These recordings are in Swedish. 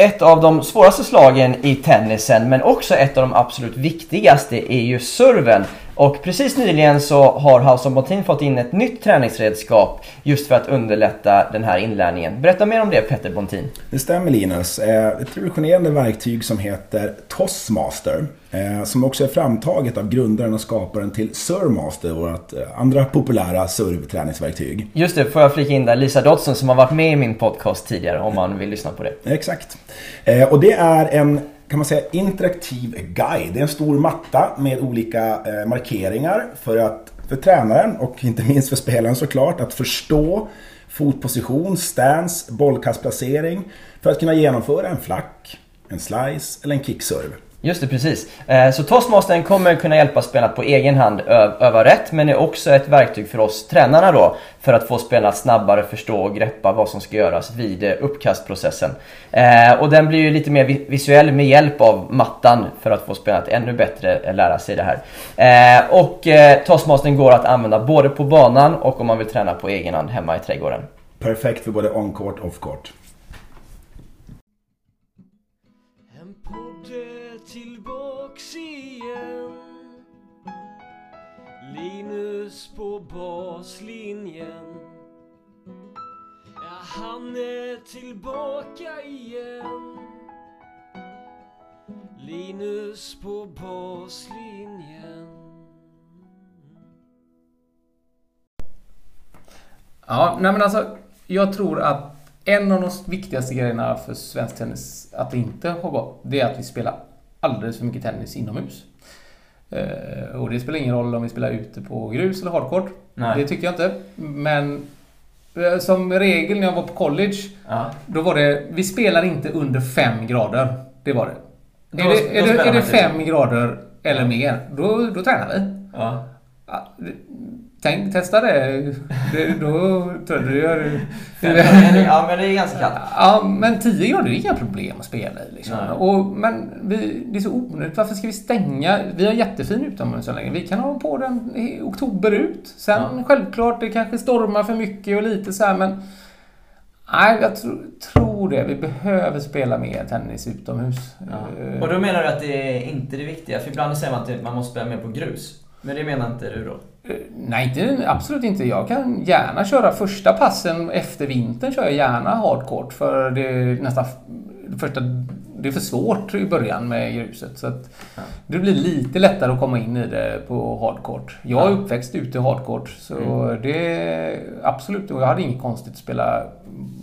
Ett av de svåraste slagen i tennisen men också ett av de absolut viktigaste är ju serven. Och precis nyligen så har House of Montin fått in ett nytt träningsredskap just för att underlätta den här inlärningen. Berätta mer om det Petter Bontin. Det stämmer Linus. Eh, ett revolutionerande verktyg som heter Tossmaster. Eh, som också är framtaget av grundaren och skaparen till Surmaster, vårt eh, andra populära servträningsverktyg. Just det, får jag flika in där. Lisa Dodson som har varit med i min podcast tidigare om man vill lyssna på det. Exakt. Och det är en kan man säga interaktiv guide. Det är en stor matta med olika eh, markeringar för att för tränaren och inte minst för spelaren såklart att förstå fotposition, stance, bollkastplacering för att kunna genomföra en flack, en slice eller en kickserve. Just det, precis. Eh, så Toastmastern kommer kunna hjälpa spelarna på egen hand öva rätt men är också ett verktyg för oss tränarna då för att få spelarna att snabbare förstå och greppa vad som ska göras vid eh, uppkastprocessen. Eh, och den blir ju lite mer visuell med hjälp av mattan för att få spelarna att ännu bättre lära sig det här. Och Toastmastern går att använda både på banan och om man vill träna på egen hand hemma i trädgården. Perfekt för både on-court och off-court. Linus på baslinjen. Ja, han är tillbaka igen. Linus på baslinjen. Ja, nej men alltså jag tror att en av de viktigaste grejerna för svensk tennis att det inte har gått, det är att vi spelar alldeles för mycket tennis inomhus. Eh, och det spelar ingen roll om vi spelar ute på grus eller hardcourt. Det tycker jag inte. Men eh, som regel när jag var på college, ja. då var det, vi spelar inte under 5 grader. Det var det. Då, är det, är det, är det 5 grader eller mer, då, då tränar vi. Ja. Tänk, testa det. det då tror du gör... ja, men det är ganska kallt. Ja, men 10 grader är inga problem att spela i. Liksom. Och, men vi, det är så onödigt. Varför ska vi stänga? Vi har jättefin utomhusanläggning. Vi kan ha på den i oktober ut. Sen ja. självklart, det kanske stormar för mycket och lite så här, men... Nej, jag tro, tror det. Vi behöver spela mer tennis utomhus. Ja. Och då menar du att det är inte det viktiga? För ibland säger man att man måste spela mer på grus. Men det menar inte du då? Eh, nej, inte, absolut inte. Jag kan gärna köra första passen efter vintern kör jag gärna hardcourt för det är nästan första, det är för svårt i början med gruset. Så att ja. det blir lite lättare att komma in i det på hardcourt. Jag är ja. uppväxt ute i hardcourt så mm. det absolut, och jag hade inget konstigt att spela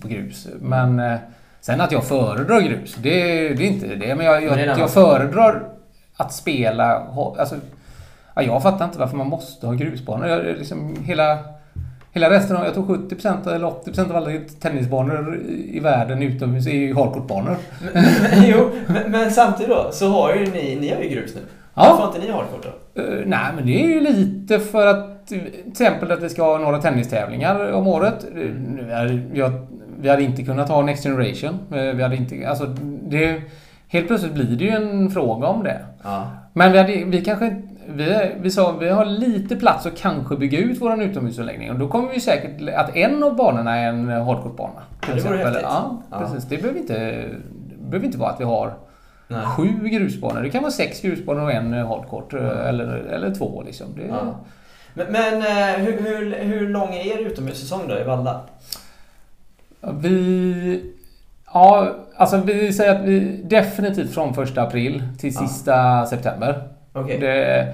på grus. Men eh, sen att jag föredrar grus, det, det är inte det. Men jag, jag, jag föredrar att spela, alltså Ja, jag fattar inte varför man måste ha grusbanor. Jag, liksom, hela, hela resten, av, jag tror 70% eller 80% av alla tennisbanor i världen utomhus är ju hardcourtbanor. jo, men, men, samtidigt då så har ju ni, ni har ju grus nu. Ja. Varför har inte ni hardcourt då? Uh, nej, men det är ju lite för att till exempel att vi ska ha några tennistävlingar om året. Mm. Jag, vi hade inte kunnat ha Next Generation. Vi hade inte, alltså, det, helt plötsligt blir det ju en fråga om det. Ja. Men vi, hade, vi kanske vi, vi sa vi har lite plats att kanske bygga ut vår utomhusanläggning. Och då kommer vi säkert att en av banorna är en hardcourtbana. Ja, det vore häftigt. Ja, ja, precis. Det behöver inte, det behöver inte vara att vi har Nej. sju grusbanor. Det kan vara sex grusbanor och en hardcourt. Mm. Eller, eller två liksom. Det, ja. Men, men eh, hur, hur, hur lång är er utomhussäsong då i Valla? Vi... Ja, alltså vi säger att vi definitivt från första april till sista september. Okay. Det,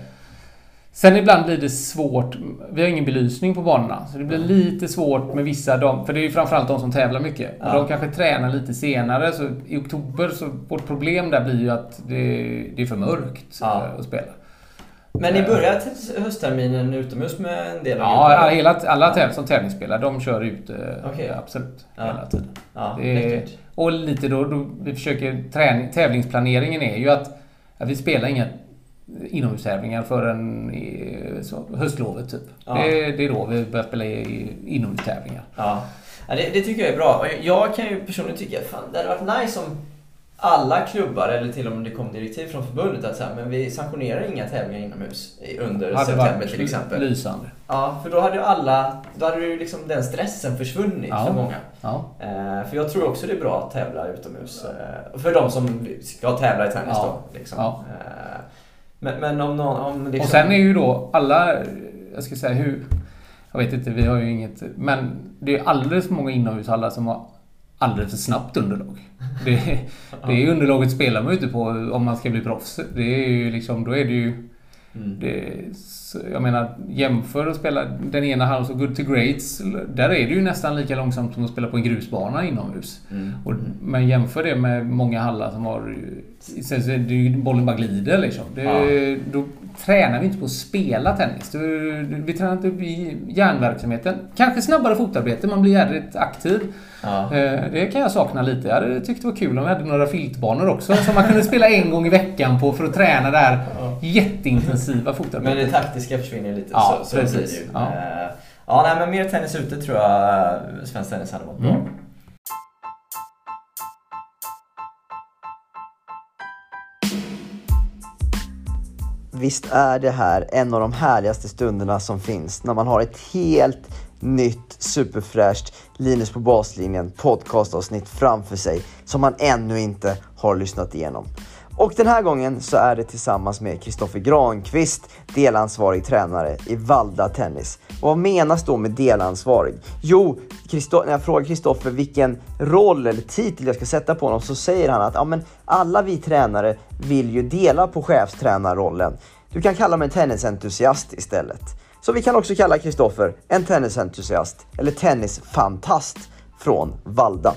sen ibland blir det svårt. Vi har ingen belysning på banorna. Så det blir lite svårt med vissa. De, för det är ju framförallt de som tävlar mycket. Ja. Och de kanske tränar lite senare. Så i oktober, så vårt problem där blir ju att det, det är för mörkt ja. att spela. Men ni börjar höstterminen utomhus med en del av Ja, hela, alla täv som tävlingsspelare de kör ute okay. absolut ja. hela tiden. Ja, är, och lite då, då, vi försöker träning, tävlingsplaneringen är ju att, att vi spelar inga inomhustävlingar förrän i, så, höstlovet typ. Ja. Det, det, är då vi börjar spela inomhustävlingar. Ja. ja det, det, tycker jag är bra. Jag kan ju personligen tycka att det hade varit nice om alla klubbar, eller till och med det kom direktiv från förbundet att så här, men vi sanktionerar inga tävlingar inomhus under hade september till exempel. lysande. Ja, för då hade ju alla, då hade ju liksom den stressen försvunnit Ja. för många. Ja. Eh, för jag tror också det är bra att tävla utomhus. Eh, för de som ska tävla i tennis Ja. då. Liksom. Eh, men, men om någon... Om liksom, Och sen är ju då alla, jag ska säga hur, jag vet inte, vi har ju inget, men det är alldeles för många inomhushallar som har alldeles för snabbt underlag. Det, det är ju underlaget spelar man ju inte på om man ska bli proffs. Det är ju liksom, då är det ju Mm. det, så jag menar, jämför att spela den ena House of Good to Greats. Där är det ju nästan lika långsamt som att spela på en grusbana inomhus. Mm. Och, men jämför det med många hallar som har... Sen så är det ju bollen bara glider liksom. Det, Ja. Då tränar vi inte på att spela tennis. Vi tränar inte i hjärnverksamheten. Kanske snabbare fotarbete, man blir jävligt aktiv. Ja. Eh, Det kan jag sakna lite. Jag hade tyckt det var kul om vi hade några filtbanor också som man kunde spela en gång i veckan på för att träna det här jätteintensiva fotarbetet. Men det taktiska försvinner lite. Ja, så, så precis. Det ju. Ja. Eh, ja, nej, men mer tennis ute tror jag eh, svensk tennis hade varit bra. Mm. Visst är det här en av de härligaste stunderna som finns när man har ett helt nytt superfräscht Linus på baslinjen podcastavsnitt framför sig som man ännu inte har lyssnat igenom. Och den här gången så är det tillsammans med Kristoffer Granqvist, delansvarig tränare i Valda Tennis. Och vad menas då med delansvarig? Jo, Christo- när jag frågar Kristoffer vilken roll eller titel jag ska sätta på honom så säger han att ja, men alla vi tränare vill ju dela på chefstränarrollen. Du kan kalla mig tennisentusiast istället. Så vi kan också kalla Kristoffer en tennisentusiast eller tennisfantast från Valda.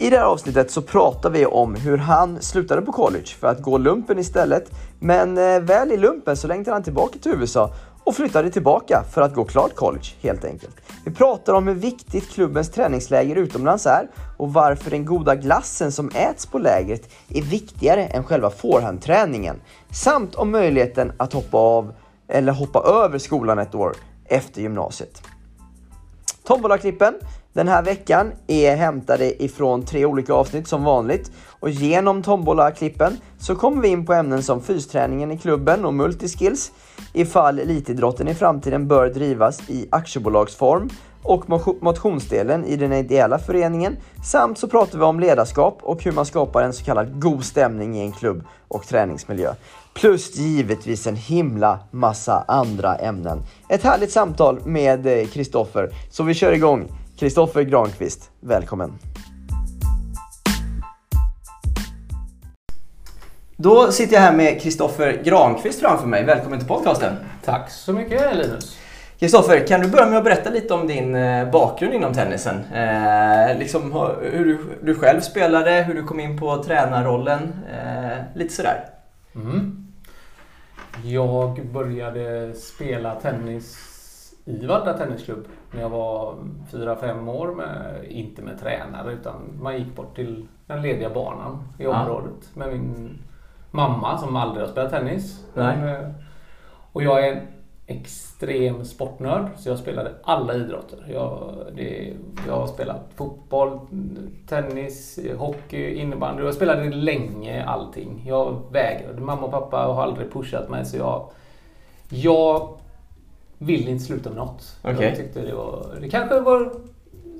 I det här avsnittet så pratar vi om hur han slutade på college för att gå lumpen istället. Men eh, väl i lumpen så längtade han tillbaka till USA och flyttade tillbaka för att gå klart college helt enkelt. Vi pratar om hur viktigt klubbens träningsläger utomlands är och varför den goda glassen som äts på lägret är viktigare än själva forehandträningen. Samt om möjligheten att hoppa av eller hoppa över skolan ett år efter gymnasiet. Tombolaklippen! Den här veckan är hämtade ifrån tre olika avsnitt som vanligt. Och genom Tombola-klippen så kommer vi in på ämnen som fysträningen i klubben och multiskills, ifall elitidrotten i framtiden bör drivas i aktiebolagsform och motionsdelen i den ideella föreningen. Samt så pratar vi om ledarskap och hur man skapar en så kallad god stämning i en klubb och träningsmiljö. Plus givetvis en himla massa andra ämnen. Ett härligt samtal med eh, Kristoffer. Så vi kör igång. Kristoffer Granqvist, välkommen. Då sitter jag här med Kristoffer Granqvist framför mig. Välkommen till podcasten. Tack så mycket Linus. Kristoffer, kan du börja med att berätta lite om din eh, bakgrund inom tennisen? Eh, liksom hur du, du själv spelade, hur du kom in på tränarrollen, eh, lite sådär. Mm. Jag började spela tennis i Valla Tennisklubb när jag var 4-5 år. Med, inte med tränare utan man gick bort till den lediga banan i området med min mamma som aldrig har spelat tennis. Nej. Eh, och jag är en extrem sportnörd så jag spelade alla idrotter. Jag, det, jag har spelat fotboll, tennis, hockey, innebandy. Jag spelade länge allting. Jag vägrade. Mamma och pappa har aldrig pushat mig så jag... Jag ville inte sluta med något. Okej. Jag tyckte det var... Det kanske var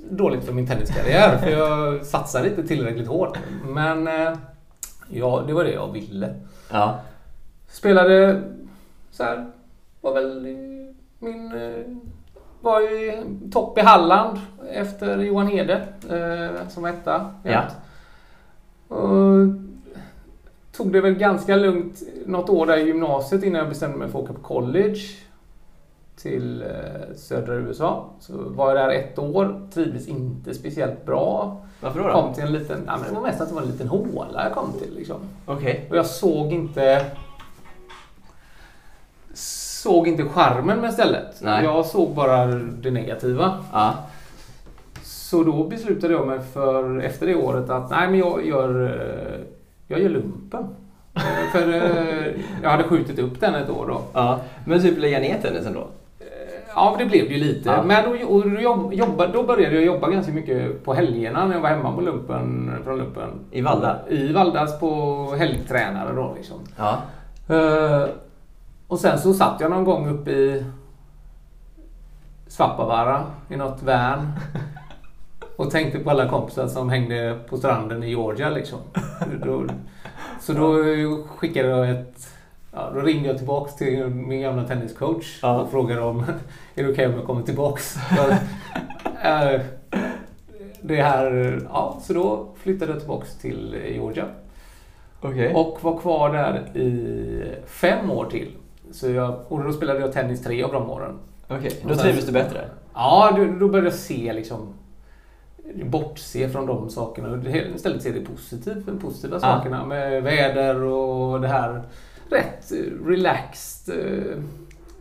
dåligt för min tenniskarriär för jag satsade inte tillräckligt hårt. Men eh, ja, det var det jag ville. Ja. Spelade så här, var väl min... eh, Var i topp i Halland efter Johan Hede eh, som etta. Ja. Och tog det väl ganska lugnt något år där i gymnasiet innan jag bestämde mig för att åka på college till eh, södra USA. Så var jag där ett år, trivdes inte speciellt bra. Varför då? då? Kom till en liten, ja, men det var mest att det var en liten håla jag kom till liksom. Okej. Och jag såg inte såg inte charmen med stället. Nej. Jag såg bara det negativa. Ja. Så då beslutade jag mig för efter det året att nej men jag gör, eh, jag gör lumpen. För eh, jag hade skjutit upp den ett år då. ja. Men typ lägga ner tennisen då? Ja, det blev det ju lite. Ja. Men då, och då, jobb, jobba, då började jag jobba ganska mycket på helgerna när jag var hemma på lumpen, från lumpen. I Valda? I Valdas på helgtränare då liksom. Ja. Eh, och sen så satt jag någon gång uppe i Svappavaara i något van. Och tänkte på alla kompisar som hängde på stranden i Georgia liksom. Då, så då skickade jag ett... Ja, då ringde jag tillbaks till min gamla tenniscoach Ja. och frågade om är det okej om jag kommer tillbaks. Jag, eh, det här... Ja, så då flyttade jag tillbaks till Georgia. Okej. Och var kvar där i fem år till. Så jag, och då spelade jag tennis tre av de åren. Okej, då trivdes du bättre? Ja, då, då började jag se liksom bortse från de sakerna och istället se det positivt, de positiva sakerna med väder och det här rätt relaxed. eh,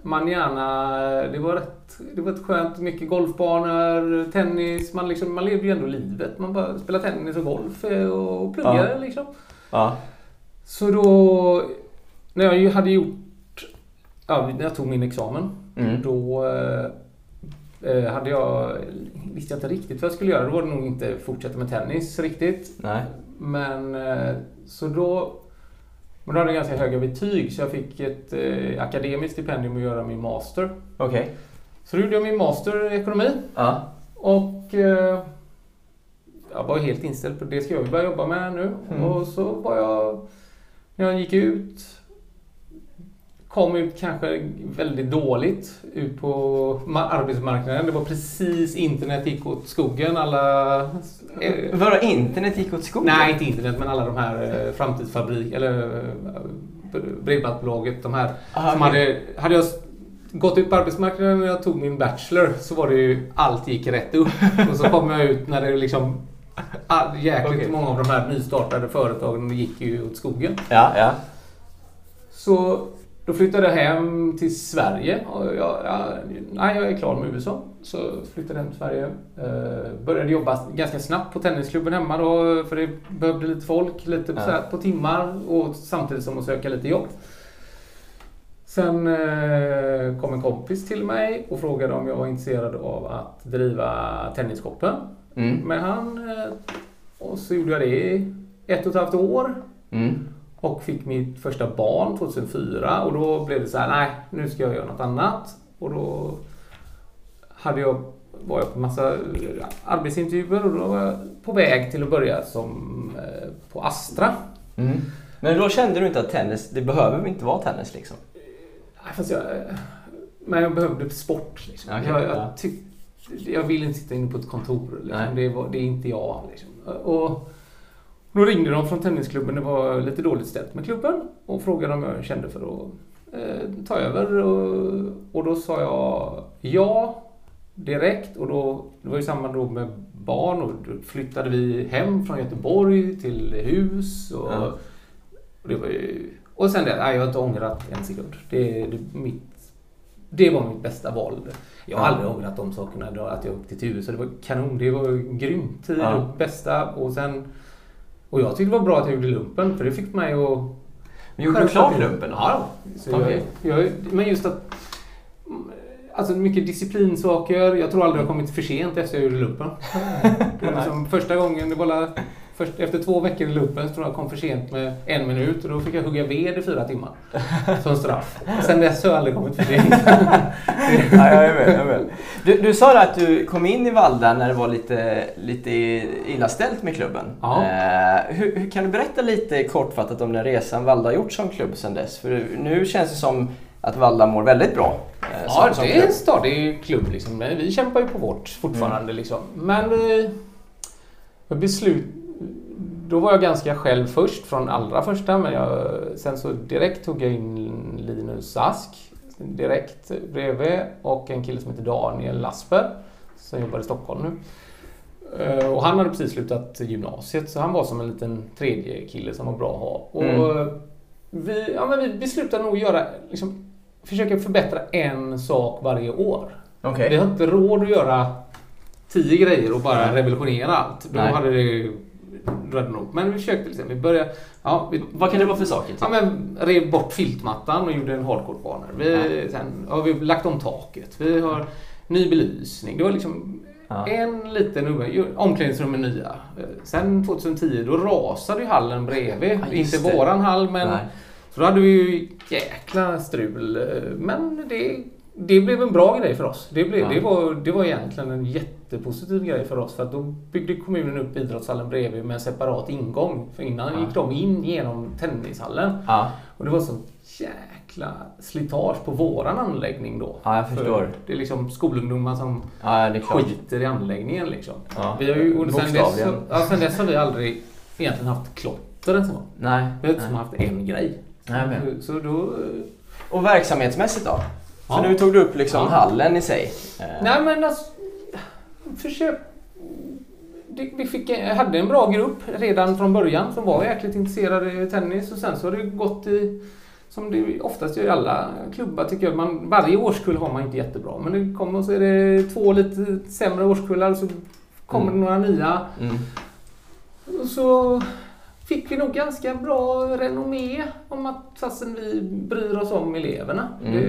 Man gärna, det var rätt, det var ett skönt, mycket golfbanor, tennis, man, liksom, man levde ju ändå livet. Man bara spelade tennis och golf eh, och pluggade Ja. liksom. Ja. Så då, när jag hade gjort, ja, när jag tog min examen, Mm. då eh, eh, hade jag, visste jag inte riktigt vad jag skulle göra. Då var det nog inte fortsätta med tennis riktigt. Nej. Men eh, så då, men då hade jag ganska höga betyg så jag fick ett eh, akademiskt stipendium att göra min master. Okej. Så då gjorde jag min master i ekonomi Ja. och eh, jag var helt inställd på det ska jag börja jobba med nu. Mm. Och så var jag, när jag gick ut, kom ut kanske väldigt dåligt ut på ma- arbetsmarknaden. Det var precis internet gick åt skogen. Alla... Eh, Vadå, internet gick åt skogen? nej, inte internet, men alla de här eh, framtidsfabrik eller eh, bredbandsbolaget. De här Aha, som hade, hade jag gått ut på arbetsmarknaden när jag tog min bachelor så var det ju allt gick rätt upp. Och så kom jag ut när det liksom all, jäkligt Okej. många av de här nystartade företagen gick ju åt skogen. Ja, ja. Så då flyttade jag hem till Sverige. Och jag, jag, nej, jag är klar med USA. Så flyttade jag hem till Sverige. Eh, började jobba ganska snabbt på tennisklubben hemma då. För det behövde lite folk, lite så här på timmar. Och samtidigt som att söka lite jobb. Sen eh, kom en kompis till mig och frågade om jag var intresserad av att driva Tennisshoppen Mm. med han. Eh, och så gjorde jag det i ett och ett halvt år. Mm. Och fick mitt första barn 2004 och då blev det så här, nej nu ska jag göra något annat. Och då hade jag, var jag på massa arbetsintervjuer och då var jag på väg till att börja som eh, på Astra. Mm. Men då kände du inte att tennis, det behöver inte vara tennis liksom? Nej, Fast jag, men jag behövde sport. Liksom. Okej, jag, jag, ja. tyck, jag vill inte sitta inne på ett kontor. Liksom. Det, var, det är inte jag. Liksom. Och då ringde de från tennisklubben. Det var lite dåligt ställt med klubben. Och frågade om jag kände för att eh, ta över. Och, och då sa jag ja direkt. Och då, det var ju samma då med barn. Och då flyttade vi hem från Göteborg till hus. Och, Ja. och det var ju, och sen det, nej, jag har inte ångrat en sekund. Det, det, mitt, det var mitt bästa val. Jag har Ja. aldrig ångrat de sakerna. Att jag åkte till USA. Det var kanon. Det var grymt. Det Ja. det bästa. Och sen... Och jag tyckte det var bra att jag gjorde lumpen. För det fick mig att... Men gjorde du klart lumpen? Ja. Så jag, jag, men just att... Alltså mycket disciplinsaker. Jag tror aldrig jag kommit för sent efter jag gjorde lumpen. Liksom första gången, det var först, efter två veckor i lumpen tror jag jag kom för sent med en minut och då fick jag hugga ved i fyra timmar. Som straff. Sen dess har jag aldrig kommit för sent. ja, jag är med, jag är med. Du, du sa att du kom in i Valda när det var lite, lite illa ställt med klubben. Ja. Eh, hur, hur, kan du berätta lite kortfattat om den resan Valda har gjort som klubb sedan dess? För nu känns det som att Valda mår väldigt bra. eh, som, Ja, som det är en stadig klubb liksom. Vi kämpar ju på vårt fortfarande liksom. Men vi... jag Beslut... Då var jag ganska själv först från allra första men jag, sen så direkt tog jag in Linus Ask direkt bredvid och en kille som heter Daniel Lasper som jobbar i Stockholm nu. Eh, Och han hade precis slutat gymnasiet så han var som en liten tredje kille som var bra att ha. Och Mm. vi, ja, men vi beslutade nog göra, liksom, försöka förbättra en sak varje år. Okej. Vi har inte råd att göra tio grejer och bara revolutionera allt. Då Nej. hade det, rörde nog. Men vi försökte liksom. Vi började... Ja, vi, Vad kan det vara för saker? Ja, men rev bort filtmattan och gjorde en hardcore-bana. Vi, Sen har vi lagt om taket. Vi har ny belysning. Det var liksom Ja. en liten ugn. Omklädningsrum är nya. Sen 2010 då rasade ju hallen bredvid. Ja, Inte det. våran hall men... Nej. Så då hade vi ju jäkla strul. Men det, det blev en bra grej för oss. Det, blev, Ja. det, var, det var egentligen en jättepositiv grej för oss. För att då byggde kommunen upp idrottshallen bredvid med en separat ingång. För innan Ja. gick de in genom tennishallen. Ja. Och det var så jäkla slitage på våran anläggning då. Ja, jag För förstår. Det är liksom skolungdomar som ja, skiter i anläggningen liksom. Vi har ju, och sen, dess, ja, sen dess har vi aldrig egentligen haft klotter ens en gång. Nej. Vi har inte haft en grej. Nej, men. Så då... Och verksamhetsmässigt då? För Ja. nu tog du upp liksom Ja. hallen i sig. Eh, Nej men alltså... Försök... Vi fick, hade en bra grupp redan från början som var jäkligt intresserade i tennis och sen så har det gått i... Som det oftast gör i alla klubbar tycker jag. Man, varje årskull har man inte jättebra. Men det kommer och så är det två lite sämre årskullar så kommer Mm. det några nya. Mm. Och så fick vi nog ganska bra renommé om att fastän vi bryr oss om eleverna. Mm. Det,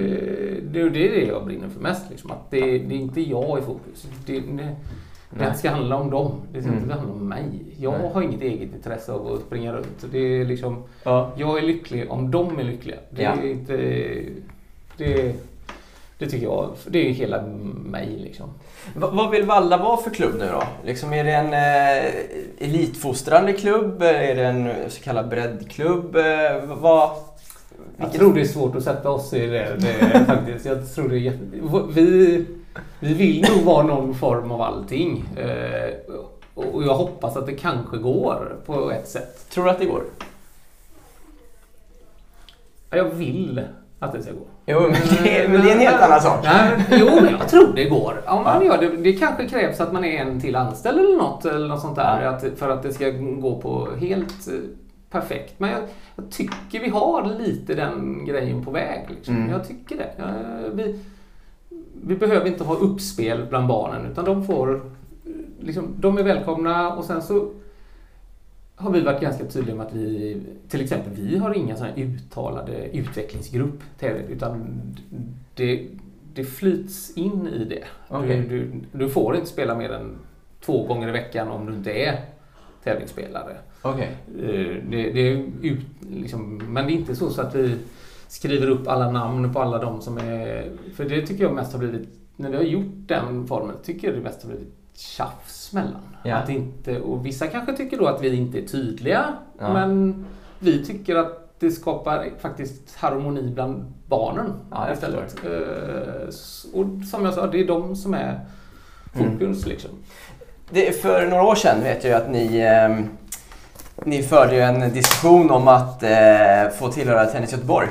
det, det är det jag brinner för mest. Liksom, att det, det är inte jag i fokus. Det, det, det ska handla om dem. Det ska Mm. inte handla om mig. Jag Nej. har inget eget intresse av att springa runt. Det är liksom, Ja. jag är lycklig om de är lyckliga. Det, Ja. är inte, det, det tycker jag. Det är hela mig liksom. Va- vad vill Valla vara för klubb nu då? Liksom är det en eh, elitfostrande klubb? Är det en så kallad breddklubb? Eh, vad... Jag tror det är svårt att sätta oss i det, det faktiskt. Jag tror det är jätte... vi, vi vill nog vara någon form av allting. Eh, och jag hoppas att det kanske går på ett sätt. Tror du att det går? Ja, Jag vill att det ska gå. Jo, men det, men det är en helt annan sak. Nej, jo, men jag tror det går. Om man gör det, det kanske krävs att man är en till anställd eller något, eller något sånt där att, för att det ska gå på helt eh, perfekt. Men jag, jag tycker vi har lite den grejen på väg. Liksom. Mm. Jag tycker det. Vi, vi behöver inte ha uppspel bland barnen utan de får eh, liksom, de är välkomna och sen så har vi varit ganska tydliga med att vi, till exempel, vi har inga sådana uttalade utvecklingsgrupp utan det, det flyts in i det. Okej. Du, du, du får inte spela mer än två gånger i veckan om du inte är tävlingsspelare. Okej. Eh, Det, det är ut, liksom, men det är inte så, så att vi skriver upp alla namn på alla de som är... För det tycker jag mest har blivit, när vi har gjort den formen, tycker jag det mest har blivit tjafs mellan. Ja. Att inte, och vissa kanske tycker då att vi inte är tydliga, Ja. men vi tycker att det skapar faktiskt harmoni bland barnen Ja, istället. Eh, Och som jag sa, det är de som är Mm. fokus liksom. Det, för några år sedan vet jag att ni, ehm, ni förde en diskussion om att eh, få tillhöra Tennis Göteborg.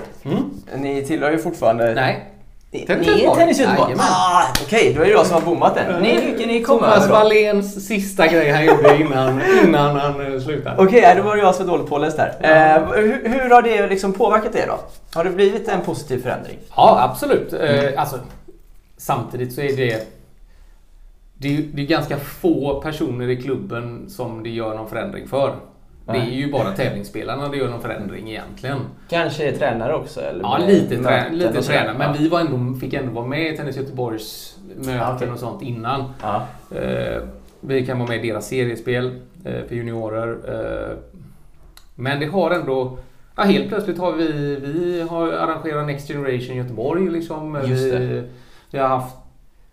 Ni tillhör ju fortfarande... Nej, Ni, är? Tennis Göteborg? Ah, Okej, då är det jag som har bommat den. Ni, ni, ni kommer Thomas. Walléns sista grej han gjorde innan, innan han eh, slutade. Okej, okay, då var det jag som var dåligt påläst där. Eh, hur, hur har det liksom påverkat er då? Har det blivit en positiv förändring? Ja, absolut. Mm. Eh, alltså, samtidigt så är det... Det är, det är ganska få personer i klubben som det gör någon förändring för. Det är ju bara tävlingsspelarna det gör någon förändring egentligen. Kanske är tränare också? Eller Ja, lite, trä, lite tränare. Men vi var ändå, fick ändå vara med i Tennis Göteborgs möten okej. och sånt innan. Ja. Eh, vi kan vara med i deras seriespel eh, för juniorer. Eh, men det har ändå... Ja, helt plötsligt har vi, vi har arrangerat Next Generation Göteborg. Liksom. Vi, vi har haft...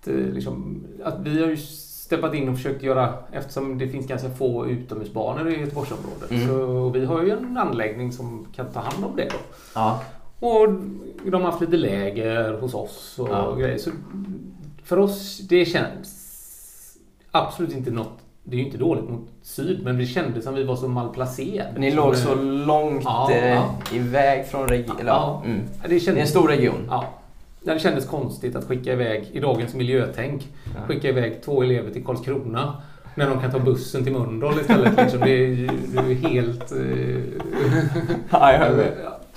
Liksom, att vi har ju steppat in och försökt göra... Eftersom det finns ganska få utomhusbanor i Göteborgsområdet. Mm. Så vi har ju en anläggning som kan ta hand om det. Då. Ja. Och de har haft lite läger hos oss och Ja. grejer. Så för oss, det känns absolut inte något... Det är ju inte dåligt mot syd, men det kändes som vi var så malplacerade. Ni låg så långt Ja, eh, ja. iväg från regionen. Ja. Mm. Det, Det är en stor region. ja. Det kändes konstigt att skicka iväg, i dagens miljötänk, Ja. skicka iväg två elever till Karlskrona. När de kan ta bussen till Mölndal istället. Liksom. Det, är, det är helt... eh, Ja, jag hör det.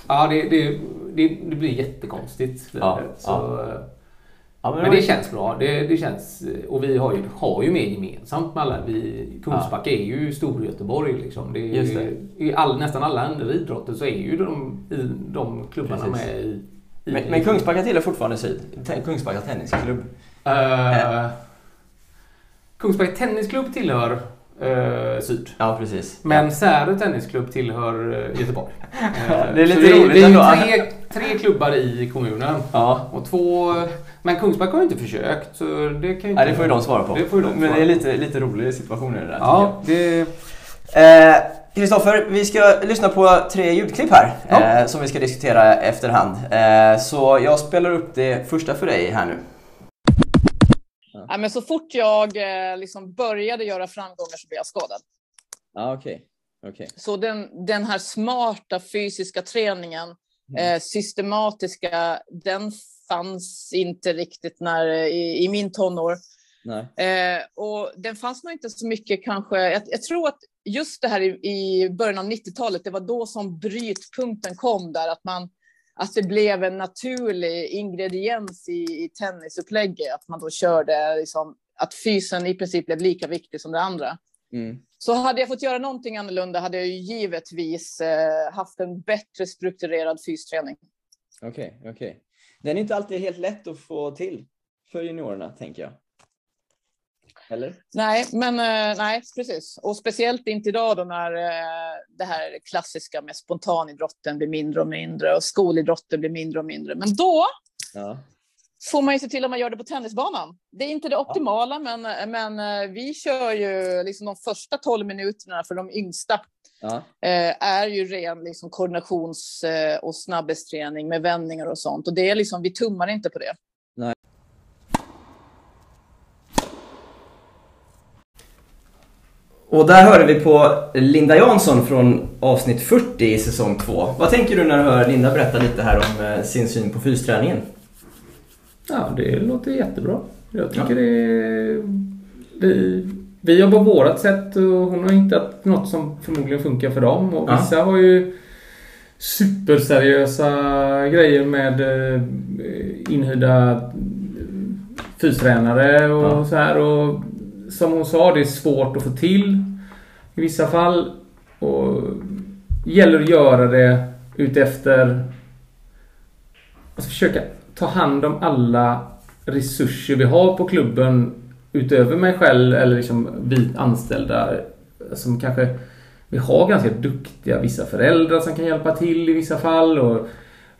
Ja, det, det, det, det blir jättekonstigt. Ja, så, Ja, men men, det var- känns bra. Det, det känns, och vi har ju, har ju mer gemensamt med alla. Vi, Kungsbacka är ju Storgöteborg. Liksom. Det Just det. I all, nästan alla andra idrotter så är ju de, i, de klubbarna Precis. med i... Men, men Kungsbacka tillhör fortfarande Syd. Kungsbacka Tennisklubb. Uh, Kungsbacka Tennisklubb tillhör eh, Syd. Ja, precis. Men Särö Tennisklubb tillhör Göteborg. Eh, Det är lite så roligt det är ändå. tre, tre klubbar i kommunen. Ja. Och två... Men Kungsbacka har ju inte försökt så det kan inte... Nej, det får ju de svara på. Det får ju de Men svara det är lite, lite rolig situation i det där Ja, det... Kristoffer, vi ska lyssna på tre ljudklipp här Ja. eh, som vi ska diskutera efterhand. Eh, så jag spelar upp det första för dig här nu. Ja, men så fort jag eh, liksom började göra framgångar så blev jag skadad. Ja, okej. Okej. Så den, den här smarta fysiska träningen, Mm. eh, systematiska, den fanns inte riktigt när, i, i min tonår. Eh, och den fanns nog inte så mycket kanske. Jag, jag tror att just det här i, i början av 90-talet, det var då som brytpunkten kom där, att man att det blev en naturlig ingrediens i, i tennisupplägget, att man då körde liksom, att fysen i princip blev lika viktig som det andra. Mm. Så hade jag fått göra någonting annorlunda hade jag ju givetvis eh, haft en bättre strukturerad fysträning. Okej, okej. Den är inte alltid helt lätt att få till för juniorerna, tänker jag. Eller? Nej, men eh, nej, precis. Och speciellt inte idag då när eh, det här klassiska med spontanidrotten blir mindre och mindre och skolidrotten blir mindre och mindre. Men då Ja. får man ju se till att man gör det på tennisbanan. Det är inte det optimala, men, men eh, vi kör ju liksom de första 12 minuterna för de yngsta Ja. är ju ren liksom, koordinations och snabbhetsträning med vändningar och sånt. Och det är liksom, vi tummar inte på det. Och där hörde vi på Linda Jansson från avsnitt 40 i säsong 2. Vad tänker du när du hör Linda berätta lite här om eh, sin syn på fysträningen? Ja, det låter jättebra. Jag tycker Ja. det... Vi, vi jobbar på vårat sätt och hon har hittat något som förmodligen funkar för dem. Och Ja. vissa har ju superseriösa grejer med eh, inhyrda fystränare och Ja. så här. Och som hon sa, det är svårt att få till i vissa fall. Och gäller att göra det utefter Alltså försöka ta hand om alla resurser vi har på klubben utöver mig själv eller liksom vi anställda som kanske vi har ganska duktiga vissa föräldrar som kan hjälpa till i vissa fall och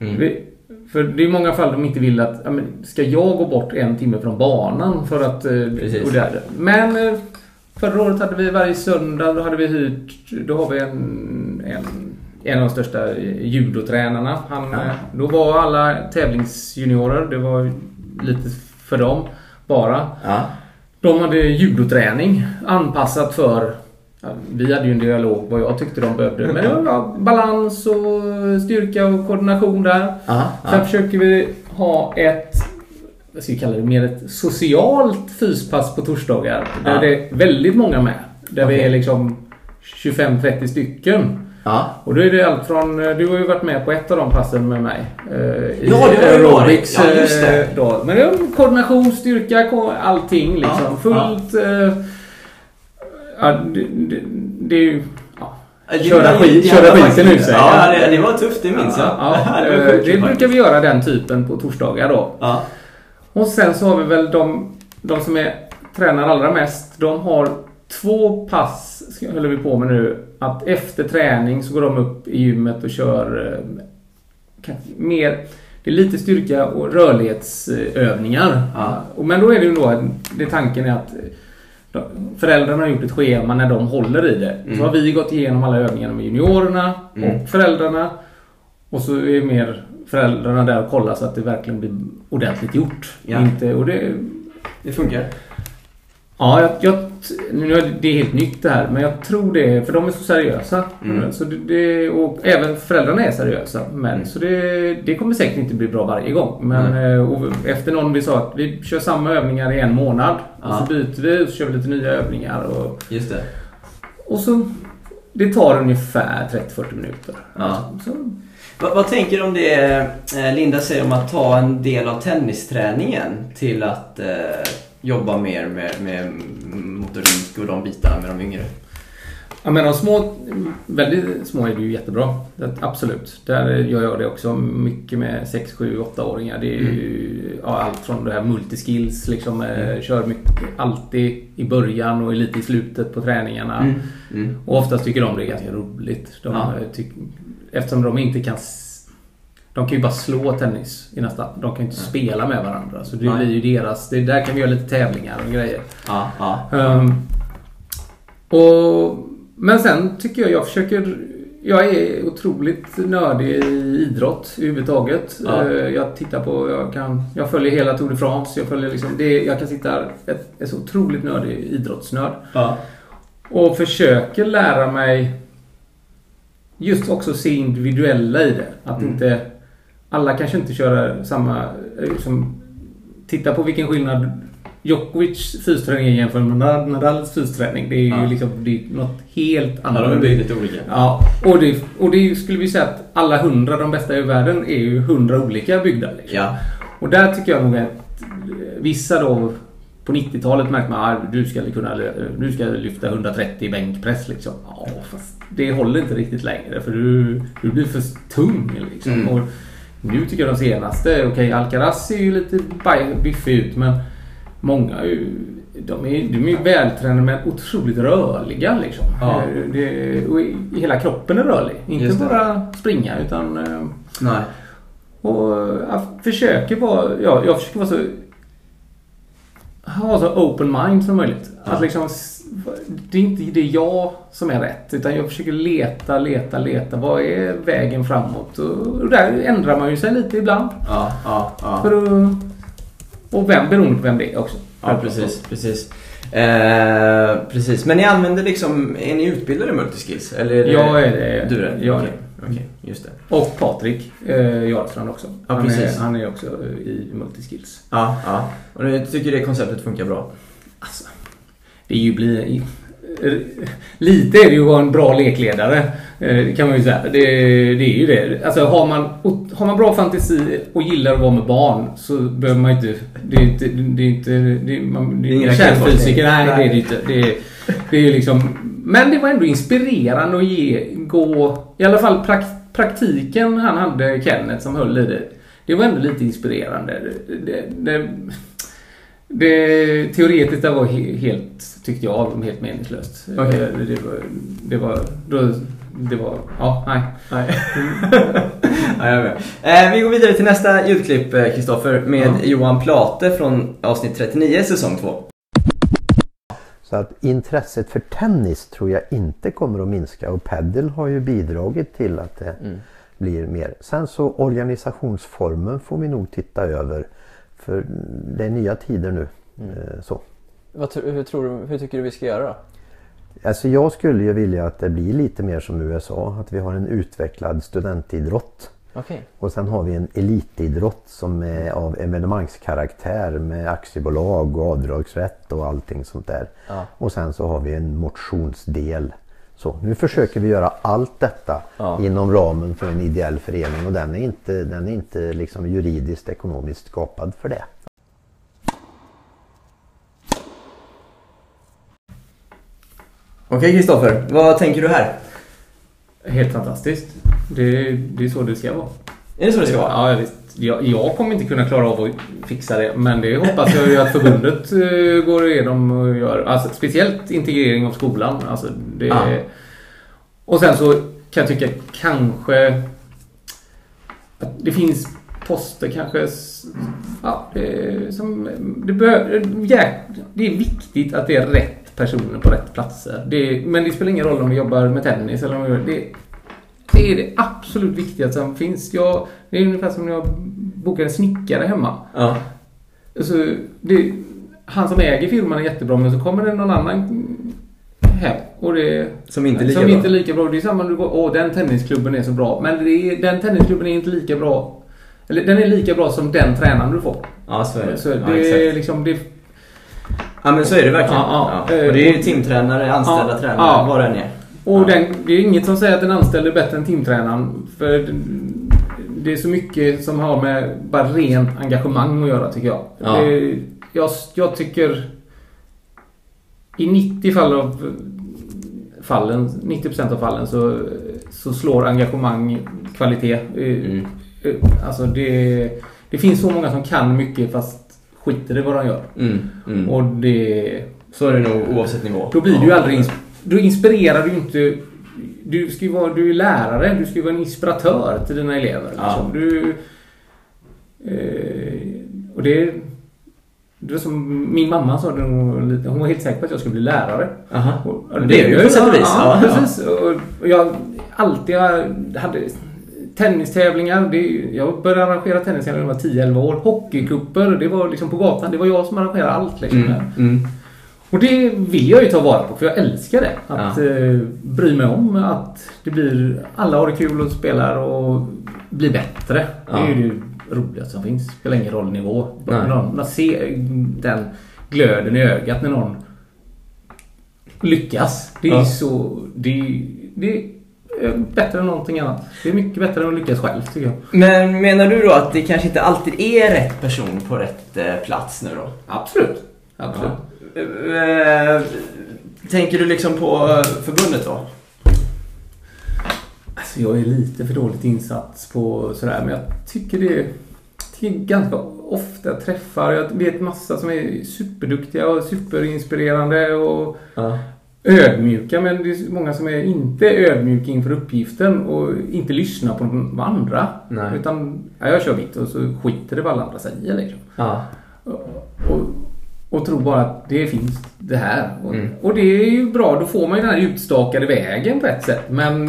Mm. vi, för det är många fall de inte vill att ja, men, ska jag gå bort en timme från banan för att eh, Precis. Men eh, förra året hade vi varje söndag då hade vi hyrt då har vi en, en en av de största judotränarna. Han, Ja. eh, Då var alla tävlingsjuniorer, det var lite för dem bara. Ja. De hade judoträning anpassat för vi hade ju en dialog vad jag tyckte de behövde. Men det var balans och styrka och koordination där. Aha, Sen ja. försöker vi ha ett vad ska vi kalla det, mer ett socialt fyspass på torsdagar. Där Ja. det är väldigt många med. Där vi Okej. är liksom 25-30 stycken. Ja. Och då är det allt från, du har ju varit med på ett av de passen med mig. eh, i Ja, det har aerobics, Ja, just det. eh, Då. Men det är koordination, styrka, allting liksom. Ja, Fullt... eh, Ja, det, det, det är ju... Ja. Köra skit- köra skiten ur sig. Ja, det, det var tufft, det minns jag. Ja, det, eh, det brukar vi göra den typen på torsdagar då. Ja. Och sen så har vi väl de, de som är, tränar allra mest. De har två pass, håller vi på med nu. Att efter träning så går de upp i gymmet och kör eh, kan- mer det är lite styrka och rörlighetsövningar. Ja. Men då är det ju då, det tanken är att föräldrarna har gjort ett schema när de håller i det. Mm. Så har vi gått igenom alla övningarna med juniorerna Mm. och föräldrarna. Och så är mer föräldrarna där och kollar så att det verkligen blir ordentligt gjort. Ja. Inte, och det, Det funkar. ja, jag, jag, nu är det är helt nytt det här men jag tror det, för de är så seriösa. Mm. Så det, det, och även föräldrarna är seriösa. Men, Mm. Så det, det kommer säkert inte bli bra varje gång. Men Nej. eh, efter någon vi sa att vi kör samma övningar i en månad. Ja. Och så byter vi och så kör vi lite nya övningar. Och, Just det. och så det tar ungefär 30-40 minuter. Ja. Så, Vad, vad tänker du om det eh, Linda säger om att ta en del av tennisträningen till att eh, jobba mer med, med motorik och de bitarna med de yngre? Ja men de små, väldigt små är det ju jättebra. Det, absolut. Där gör jag det också mycket med 6, 7, 8-åringar. Det är ju ja, allt från det här multiskills, liksom eh, kör mycket, alltid i början och lite i slutet på träningarna. Mm. Och oftast tycker de det är ganska roligt. De, Ja. tyck, eftersom de inte kan de kan ju bara slå tennis i nästan. De kan ju inte spela med varandra. Så det Nej. blir ju deras. Det, där kan vi göra lite tävlingar och grejer. Ja, ja. Ehm, och, men sen tycker jag jag försöker... Jag är otroligt nördig i idrott överhuvudtaget. Ja. Eh, Jag tittar på... Jag, kan, jag följer hela Tour de France. Jag, följer liksom det, jag kan sitta... Ett, är så otroligt nördig idrottsnörd. ja. Och försöker lära mig just också se individuella i det. Att Mm. inte... Alla kanske inte köra samma... eh, Liksom, titta på vilken skillnad Djokovics fysträning är jämfört med Nad- Nadals fysträning. Det är ju Ja. liksom det är något helt Ja, annat. de är lite olika. Ja, och det, och det skulle vi säga att alla hundra, de bästa i världen, är ju hundra olika byggda. Liksom. Ja. Och där tycker jag nog att eh, vissa då på 90-talet märkte man att du ska, kunna, du ska lyfta 130 i bänkpress. Liksom. Ja, fast det håller inte riktigt längre för du, du blir för tung. Liksom. Mm. Och nu tycker jag de senaste, okej Alcaraz ser ju lite biffig ut men många är ju, de är, de är ju vältränade men otroligt rörliga. Liksom. Ja. Eh, Det, och hela kroppen är rörlig. Inte bara springa utan eh, Nej. och jag försöker vara, ja, jag försöker vara så ha så open mind som möjligt. Ja. Att liksom, det är inte det jag som är rätt. Utan jag försöker leta, leta, leta. Vad är vägen framåt? Och, där ändrar man ju sig lite ibland. Ja, ja, ja. För att, och vem, beroende på vem det är också. Ja, precis, precis. Eh, precis. Men ni använder liksom, är ni utbildade i multiskills? Eller är det... Jag är det. Du är det? Jag är Okej, okej, just det. Och Patrik eh, Jarlstrand också. Ja, han, precis. är, han är också i multiskills. Ja, ja. Och ni tycker det konceptet funkar bra? Alltså, det är ju bli... Lite är det ju att vara en bra lekledare. eh, Det kan man ju säga. Det, det är ju det. Alltså har man, har man bra fantasi och gillar att vara med barn så behöver man inte... Det är inte... Det är inte det är, man, det är Ingen ingen kärnfysiker. Nej, det är det inte. Det är, det är liksom... Men det var ändå inspirerande att ge, gå... I alla fall prak, praktiken han hade, Kenneth, som höll i det. Det var ändå lite inspirerande. Det, det, det teoretiskt det var he, helt, tyckte jag, helt meningslöst. Okej. Eh, Det, var, det var, då, det var, ja, nej. Nej. ja, jag med. Eh, vi går vidare till nästa ljudklipp, eh, Kristoffer, med Ja. Johan Plate från avsnitt 39, säsong 2. Så att intresset för tennis tror jag inte kommer att minska och padel har ju bidragit till att det blir mer. Sen så organisationsformen får vi nog titta över för det är nya tider nu. Eh, Så. Vad, hur, tror du, hur tycker du vi ska göra då? Alltså jag skulle ju vilja att det blir lite mer som USA, att vi har en utvecklad studentidrott. Okej. Och sen har vi en elitidrott som är av evenemangskaraktär med aktiebolag och avdragsrätt och allting sånt där. Ja. Och sen så har vi en motionsdel. Så nu försöker vi göra allt detta Ja. inom ramen för en ideell förening och den är inte, den är inte liksom juridiskt ekonomiskt skapad för det. Okej Kristoffer, vad tänker du här? Helt fantastiskt. Det, det är så det ska vara. Är det så det ska vara? Ja, visst. Jag, jag kommer inte kunna klara av att fixa det, men det hoppas jag ju att förbundet eh, går igenom och gör. Alltså, speciellt integrering av skolan. Alltså, det, Ja. Och sen så kan jag tycka kanske att det finns poster kanske ja, det, som, det, bör, ja, det är viktigt att det är rätt personer på rätt platser. Det, men det spelar ingen roll om vi jobbar med tennis eller om vi det. Det är det absolut viktigaste som finns. Jag, det är ungefär som när jag bokar en snickare hemma. Ja. Alltså, det, han som äger firman är jättebra men så kommer det någon annan hem. Och det, Som inte är lika som bra. inte är lika bra. Det är samma när du går, åh den tennisklubben är så bra. Men är, den tennisklubben är inte lika bra. Eller den är lika bra som den tränaren du får. Ja, så är det. Så ja, det är exakt. liksom, det, Ja, men så är det verkligen. Ja, ja. Och det är ju timtränare, anställda Ja, tränare, ja. vad det än är. Och den, det är inget som säger att den anställde är bättre än timtränaren. För det är så mycket som har med bara rent engagemang att göra tycker jag. Ja. Det, jag, jag tycker i 90 fall av fallen, 90% av fallen så, så slår engagemang kvalitet. Mm. Eh, Alltså det, det finns så många som kan mycket fast skiter i vad de gör. Mm. Mm. Och det... Så är det nog oavsett nivå. Då blir du ju aldrig... Då inspirerar du ju inte... Du ska ju vara... Du är lärare. Du ska ju vara en inspiratör till dina elever. Ja. Liksom. Du... Eh, och det... Det var som min mamma sa, när hon hon var helt säker på att jag skulle bli lärare. Aha. Och, Men det är ju på sätt och vis. Ja, Ja, precis. Och, och jag alltid hade tennistävlingar. Det, jag började arrangera tennistävlingar när jag var 10-11 år. Hockeycuper, det var liksom på gatan. Det var jag som arrangerade allt. Liksom. Mm. Och det vill jag ju ta vara på för jag älskar det. Att Ja. eh, bry mig om att det blir, alla har det kul och spelar och blir bättre. Det är Ja. ju det roligaste som finns. Spelar ingen roll nivå. Någon, man ser den glöden i ögat när någon lyckas. Det är Ja. så... Det, det är bättre än någonting annat. Det är mycket bättre än att lyckas själv tycker jag. Men menar du då att det kanske inte alltid är rätt person på rätt eh, plats nu då? Absolut. Absolut. Eh, Tänker du liksom på eh, förbundet då? Alltså jag är lite för dåligt insatt på sådär men jag tycker det är, tycker ganska ofta jag träffar. Jag vet massa som är superduktiga och superinspirerande och Ja. ödmjuka men det är många som är inte ödmjuka inför uppgiften och inte lyssnar på de andra. Nej. Utan ja, jag kör mitt och så skiter det vad alla andra säger liksom. Ja. Och, och tror bara att det finns det här. Och, Mm. och det är ju bra, då får man ju den här utstakade vägen på ett sätt. Men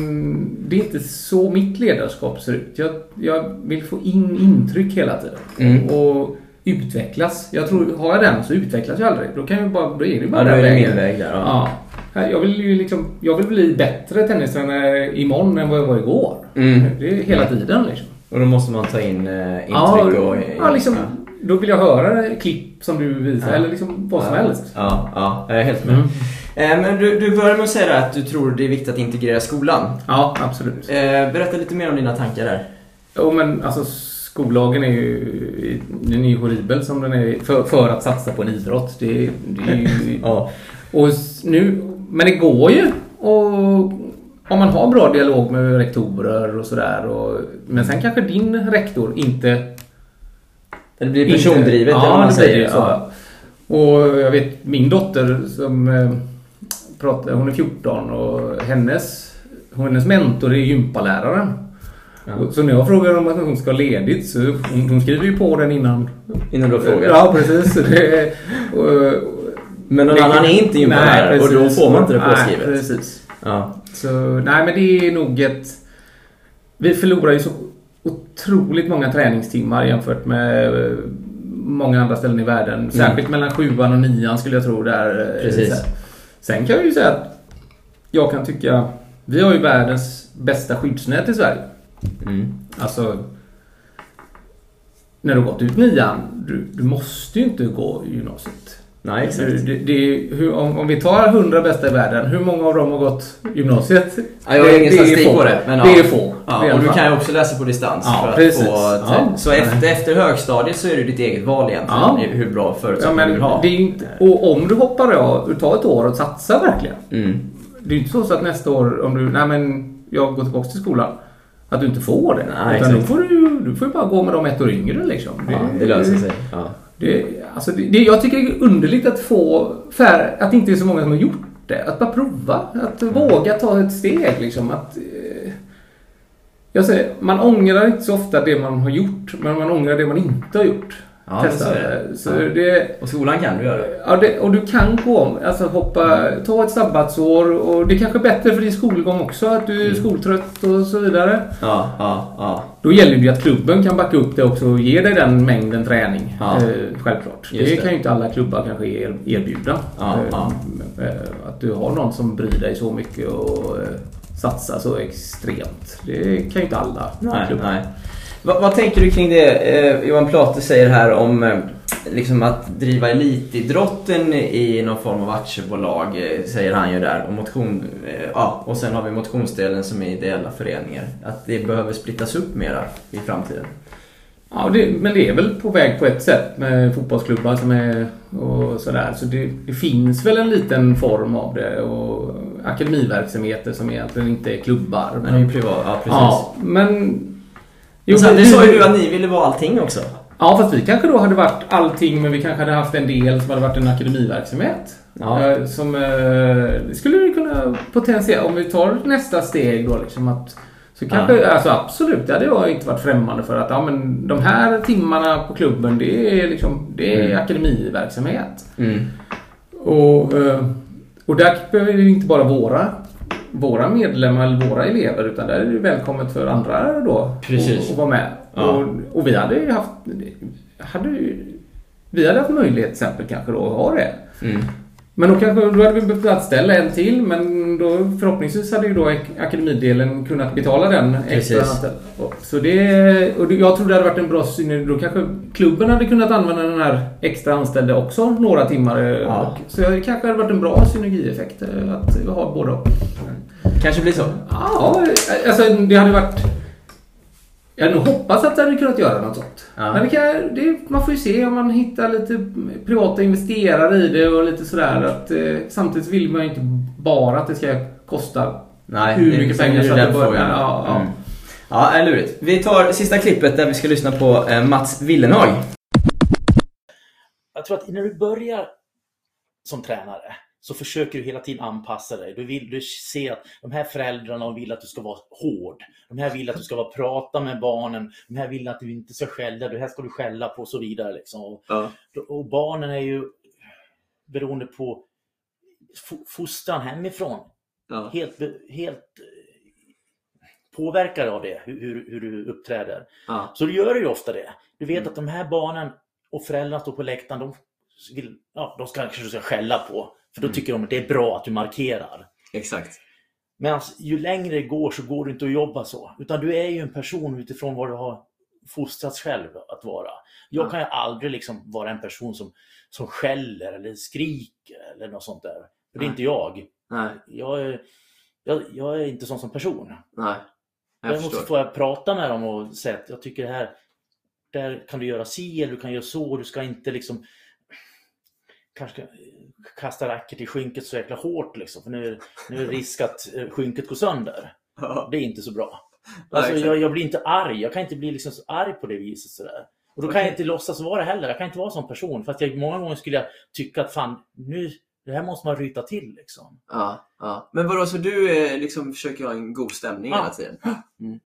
det är inte så mitt ledarskap ser ut. Jag, jag vill få in intryck hela tiden. Mm. Och utvecklas. Jag tror, har jag den så utvecklas jag aldrig. Då kan jag bara, då är det bara Ja, den vägen. väg där. Ja. Ja. Jag vill ju liksom, jag vill bli bättre tennistränare imorgon än vad jag var igår. Mm. Det är hela tiden liksom. Och då måste man ta in eh, intryck Ja, och... ja, liksom, Då vill jag höra klipp som du visar Ja. eller liksom vad som ja. helst. Ja, ja, jag är helt med. Mm. Eh, Men du, du började med att säga att du tror det är viktigt att integrera skolan. Ja, absolut. Eh, Berätta lite mer om dina tankar där. Jo, men alltså skollagen är ju, den är ju horribel som den är för, för att satsa på en idrott. Det, det är ju, Ja. och nu, men det går ju och om man har bra dialog med rektorer och sådär. Men sen kanske din rektor inte Det blir Inte- persondrivet eller vad Ja, man säger. det så. Ja. Och jag vet min dotter som eh, pratar, hon är 14 och hennes, hennes mentor är gympaläraren. Ja. Och Så när jag frågar om att hon ska ha ledigt så hon, hon skriver ju på den innan. Innan du har frågat. Ja, precis. Det, och, Men någon det- annan är inte gympalärare Nej, och då får man inte det Nej, påskrivet. precis. Ja. Så, nej men det är nog ett... Vi förlorar ju så otroligt många träningstimmar jämfört med eh, många andra ställen i världen. Särskilt mellan sjuan och nian skulle jag tro. Där, eh, Mm. Precis. Sen kan jag ju säga att jag kan tycka... Vi har ju världens bästa skyddsnät i Sverige. Mm. Alltså... När du gått ut nian, du, du måste ju inte gå gymnasiet. Nej, exakt. Det, det, hur, om, om vi tar 100 bästa i världen, hur många av dem har gått gymnasiet? Ja, jag har ingen statistik på det. Men det är få. Ja, Det är och du kan ju också läsa på distans. Ja, för att precis. Få. Så efter, efter högstadiet så är det ditt eget val egentligen. Hur bra förutsättningar du det är ju inte, och om du hoppar av, du tar ett år och satsar verkligen. Mm. Det är ju inte så, så att nästa år, om du, nej men jag går tillbaka till skolan, att du inte får det. Nej, Utan då får du, du får ju bara gå med de ett år yngre liksom. Ja, det löser sig. Ja. Det, alltså det, jag tycker det är underligt att få, för, att det inte är så många som har gjort det. Att bara prova, att Mm. våga ta ett steg liksom. Att, eh, jag säger, man ångrar inte så ofta det man har gjort, men man ångrar det man inte har gjort. Ja, Testa så är det. Så Ja. det Och skolan kan du göra. Ja, det, och du kan gå om. Alltså hoppa, ta ett sabbatsår och det är kanske är bättre för din skolgång också att du är Mm. skoltrött och så vidare. Ja, ja, ja. Då gäller det ju att klubben kan backa upp det också och ge dig den mängden träning. Ja. Eh, självklart. Det det. kan ju inte alla klubbar kanske er, erbjuda. Ja, Eh, ja. eh, Att du har någon som bryr dig så mycket och eh, satsar så extremt. Det kan ju inte alla Nej, klubbar. nej. Vad, vad tänker du kring det eh, Johan Plate säger här om eh, liksom att driva elitidrotten i någon form av aktiebolag, eh, säger han ju där. Och, motion, eh, ja, och sen har vi motionsdelen som är ideella föreningar. Att det behöver splittas upp mera i framtiden. Ja, det, men det är väl på väg på ett sätt med fotbollsklubbar som är och sådär. Så det, det finns väl en liten form av det och akademiverksamheter som egentligen inte är klubbar. Men det är privat, ja precis. Ja, men... Jo, sen, men vi- sa ju du att ni ville vara allting också. Ja, fast vi kanske då hade varit allting, men vi kanske hade haft en del som hade varit en akademiverksamhet. Ja. Eh, Som eh, det skulle vi kunna potentiellt, om vi tar nästa steg då liksom att så kanske, alltså absolut, det hade jag inte varit främmande för att ja, men de här timmarna på klubben det är liksom, det är Mm. akademiverksamhet. Mm. Och, eh, och där behöver det inte bara våra, våra medlemmar eller våra elever utan där är det välkommet för andra då Precis. att- vara med. Ja. Och, och vi hade ju haft hade, vi hade haft möjlighet till exempel kanske då att ha det. Mm. Men då kanske då hade vi behövt anställa en till men då förhoppningsvis hade ju då ak- akademidelen kunnat betala den extra Så det, och jag tror det hade varit en bra synergi. Då kanske klubben hade kunnat använda den här extra anställda också några timmar. eh, Ja. Så det kanske hade varit en bra synergieffekt eh, att ha båda. Kanske blir så. Ja, alltså det hade varit... Jag hade nog hoppats att det hade kunnat göra något sånt. Ja. Men det kan, det, man får ju se om man hittar lite privata investerare i det och lite sådär. Att, eh, samtidigt vill man ju inte bara att det ska kosta Nej, hur det- mycket pengar frågan. Ja, ja. Mm. Ja, är lurigt. Vi tar sista klippet där vi ska lyssna på eh, Mats Willenhag. jag tror att när du börjar som tränare så försöker du hela tiden anpassa dig. Du vill du ser att de här föräldrarna vill att du ska vara hård. De här vill att du ska vara prata med barnen. De här vill att du inte ska skälla. Det här ska du skälla på och så vidare. Liksom. Och, och barnen är ju beroende på fo- fostran hemifrån. Helt, be- helt eh, påverkade av det, hur, hur, du uppträder. Ja. Så du gör ju ofta det. Du vet Mm. att de här barnen och föräldrarna står på läktaren, de, vill, ja, de ska, kanske ska skälla på. För då Mm. tycker de att det är bra att du markerar. Exakt. Men ju längre det går så går det inte att jobba så. Utan du är ju en person utifrån vad du har fostrats själv att vara. Jag Ja. kan ju aldrig liksom vara en person som, som skäller eller skriker eller något sånt där. För det är inte jag. Nej, Jag är, jag, jag är inte sån som person. nej. Jag Däremot förstår. får jag prata med dem och säga att jag tycker det här, där kan du göra si eller du kan göra så. Du ska inte liksom kanske kasta racket i skynket så jäkla hårt liksom. För nu, nu är det risk att eh, skynket går sönder. Det är inte så bra. Alltså, jag, jag blir inte arg. Jag kan inte bli liksom så arg på det viset. Sådär. Och då kan jag Okej. inte låtsas vara det heller. Jag kan inte vara en sån person. För att jag, många gånger skulle jag tycka att fan, nu, det här måste man ryta till. Liksom. Ja, ja. Men vadå, så du eh, liksom försöker ha en god stämning Ja. hela tiden? Mm.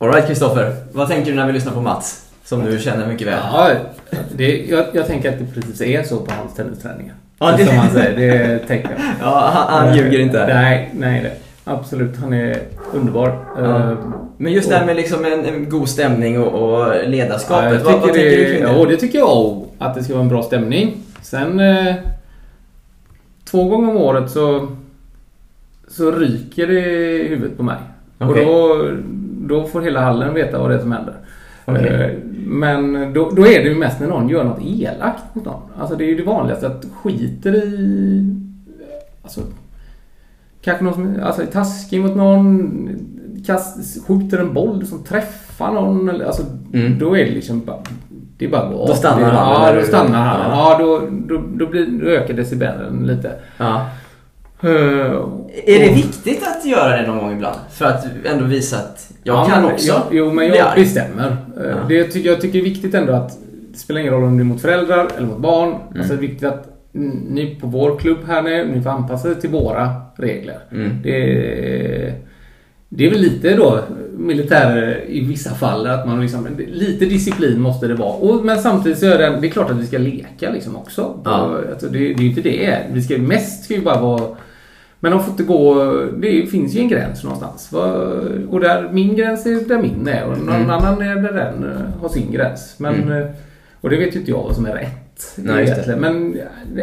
Alright Kristoffer, vad tänker du när vi lyssnar på Mats? Som du känner mycket väl. Ja, det, jag, jag tänker att det precis är så på hans tennisträningar. Ja, det- Som han säger, det tänker jag. Ja, han, han ljuger inte. Nej, nej det. Absolut, han är underbar. Ja. Eh, Men just det här med liksom en, en god stämning och, och Ja, ledarskapet. jag vad, vad tycker tänker du det, kring det? ja, det tycker jag om. Att det ska vara en bra stämning. Sen eh, två gånger om året så, så ryker det i huvudet på mig. Okej. Och då, då får hela hallen veta vad det är som händer. Okej. Eh, Men då, då är det ju mest när någon gör något elakt mot någon. Alltså det är ju det vanligaste att skiter i... Alltså, kanske någon som alltså, är taskig mot någon. Kast, skjuter en boll som träffar någon. Eller, alltså, Mm. Då är det liksom bara... Det är bara att gå Då stannar han, Ja, då stannar han. Ja. Ja, då, då, då, blir, då ökar decibelen lite. Ja. Eh, Är det viktigt att göra det någon gång ibland? För att ändå visa att jag Ja, kan men också jag, Jo, men jag bestämmer. Eh, Ja. Det tycker, jag tycker är viktigt ändå att det spelar ingen roll om det är mot föräldrar eller mot barn. Mm. Alltså det är viktigt att ni på vår klubb här nu, ni får anpassa er till våra regler. Mm. Det, det är väl lite då militär i vissa fall att man liksom, lite disciplin måste det vara. Och, men samtidigt så är det, det är klart att vi ska leka liksom också. Ja. Alltså, det, det är ju inte det. Vi ska, mest ska ju bara vara men de får inte gå... Det finns ju en gräns någonstans. Och där, min gräns är där min är och någon Mm. annan är där den eh, har sin gräns. Men, Mm. eh, Och det vet ju inte jag vad som är rätt. Nej, egentligen. Men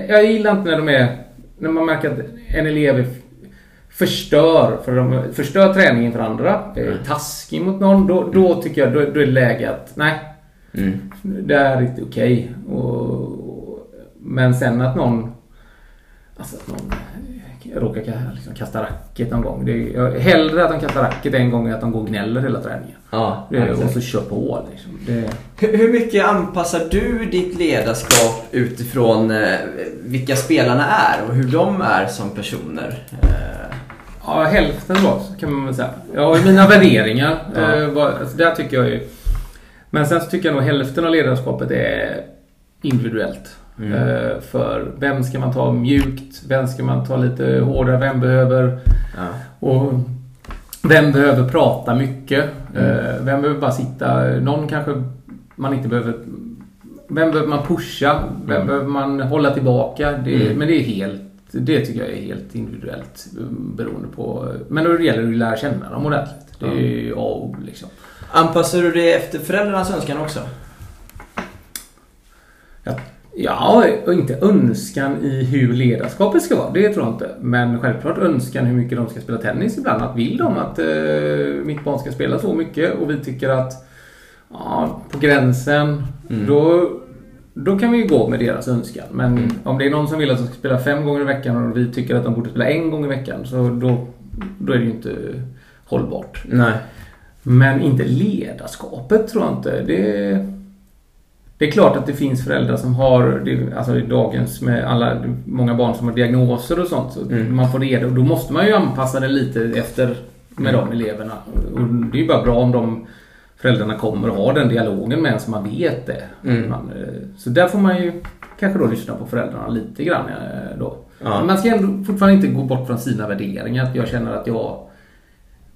jag gillar inte när de är... När man märker att en elev förstör, för de förstör träningen för andra, är taskig mot någon, då, då tycker jag då, då är det läge att nej, Mm. det är inte okej. Och, men sen att någon Alltså att någon eh, råkar ka- liksom kasta racket någon gång. Det är, hellre att de kastar racket en gång än att de går och gnäller hela träningen. Ja, Det, och så kör på liksom. Det, Hur hur mycket anpassar du ditt ledarskap utifrån eh, vilka spelarna är och hur de är som personer? Eh, Ja, hälften då kan man väl säga. Ju mina värderingar. Ja. Eh, vad- alltså, där tycker jag ju... Men sen så tycker jag nog hälften av ledarskapet är individuellt. Mm. Eh, för vem ska man ta mjukt? Vem ska man ta lite hårdare? Vem behöver... ja. Och vem behöver prata mycket? Mm. Eh, Vem behöver bara sitta? Någon kanske man inte behöver... Vem behöver man pusha? Vem Mm. behöver man hålla tillbaka? Det, Mm. Men det är helt... Det tycker jag är helt individuellt eh, beroende på... Men då gäller det att lära känna dem ordentligt. Det är ju A och O liksom. Anpassar du det efter föräldrarnas önskan också? Ja, och inte önskan i hur ledarskapet ska vara. Det tror jag inte. Men självklart önskan hur mycket de ska spela tennis ibland. Att vill de att eh, mitt barn ska spela så mycket och vi tycker att ja, på gränsen, Mm. då, då kan vi ju gå med deras önskan. Men Mm. om det är någon som vill att de ska spela fem gånger i veckan och vi tycker att de borde spela en gång i veckan så då, då är det ju inte hållbart. Nej. Men inte ledarskapet tror jag inte. Det, det är klart att det finns föräldrar som har, alltså i dagens med alla, många barn som har diagnoser och sånt. Så Mm. Man får reda och då måste man ju anpassa det lite efter med Mm. de eleverna. Och det är ju bara bra om de föräldrarna kommer och har den dialogen med en så man vet det. Mm. Man, eh, så där får man ju kanske då lyssna på föräldrarna lite grann eh, då. Ja. Men man ska ändå fortfarande inte gå bort från sina värderingar. Att jag känner att jag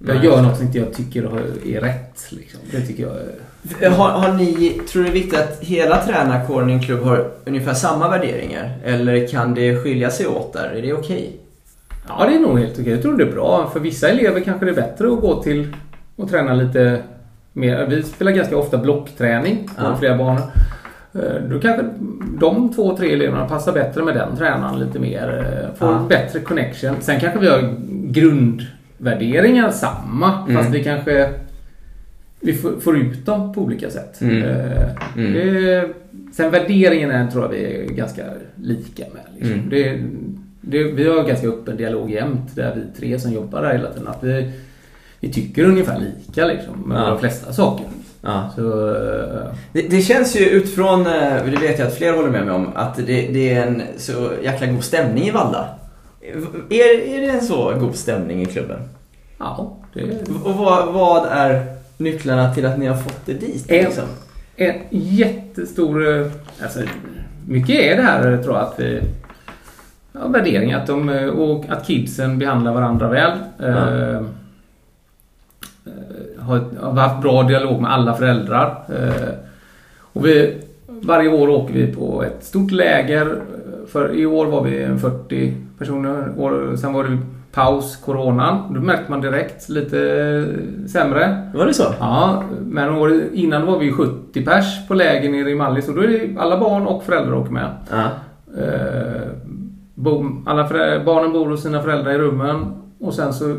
jag Nej. gör något som inte jag tycker är rätt. Liksom. Det tycker jag. Har, har ni, tror du det är viktigt att hela tränarkåren i en klubb har ungefär samma värderingar? Eller kan det skilja sig åt där? Är det okej? Ja, det är nog helt okej. Jag tror det är bra. För vissa elever kanske det är bättre att gå till och träna lite mer. Vi spelar ganska ofta blockträning på Ja. flera banor. Eh, Då kanske de två, tre eleverna passar bättre med den tränaren lite mer. eh, Får Ja. bättre connection. Sen kanske vi har grundvärderingar samma. Mm. Fast vi kanske vi får, får ut dem på olika sätt. Mm. Eh, Mm. Det, sen värderingen är, tror jag vi är ganska lika med. Liksom. Mm. Det, det, vi har ganska öppen dialog jämt, där vi tre som jobbar där hela tiden. Att vi, vi tycker ungefär lika liksom, med Ja. de flesta saker. Ja. Så, eh, Det, det känns ju utifrån, eh, det vet jag att fler håller med mig om, att det, det är en så jäkla god stämning i Valla. Är, är det en så god stämning i klubben? ja, det Och vad, vad är nycklarna till att ni har fått det dit? En- Liksom? En jättestor... eh, Alltså, mycket är det här tror jag att vi... Ja, värdering att de, eh, och att kidsen behandlar varandra väl. Ja. Eh, eh, har, har haft bra dialog med alla föräldrar. Eh, och vi, varje år åker vi på ett stort läger. För i år var vi en 40 personer. År, sen var det paus, coronan. Då märkte man direkt lite sämre. Var det så? Ja, men året innan var vi 70 pers på läger nere i Mallis och då är det alla barn och föräldrar åker med. Ja. Eh, alla barnen bor hos sina föräldrar i rummen och sen så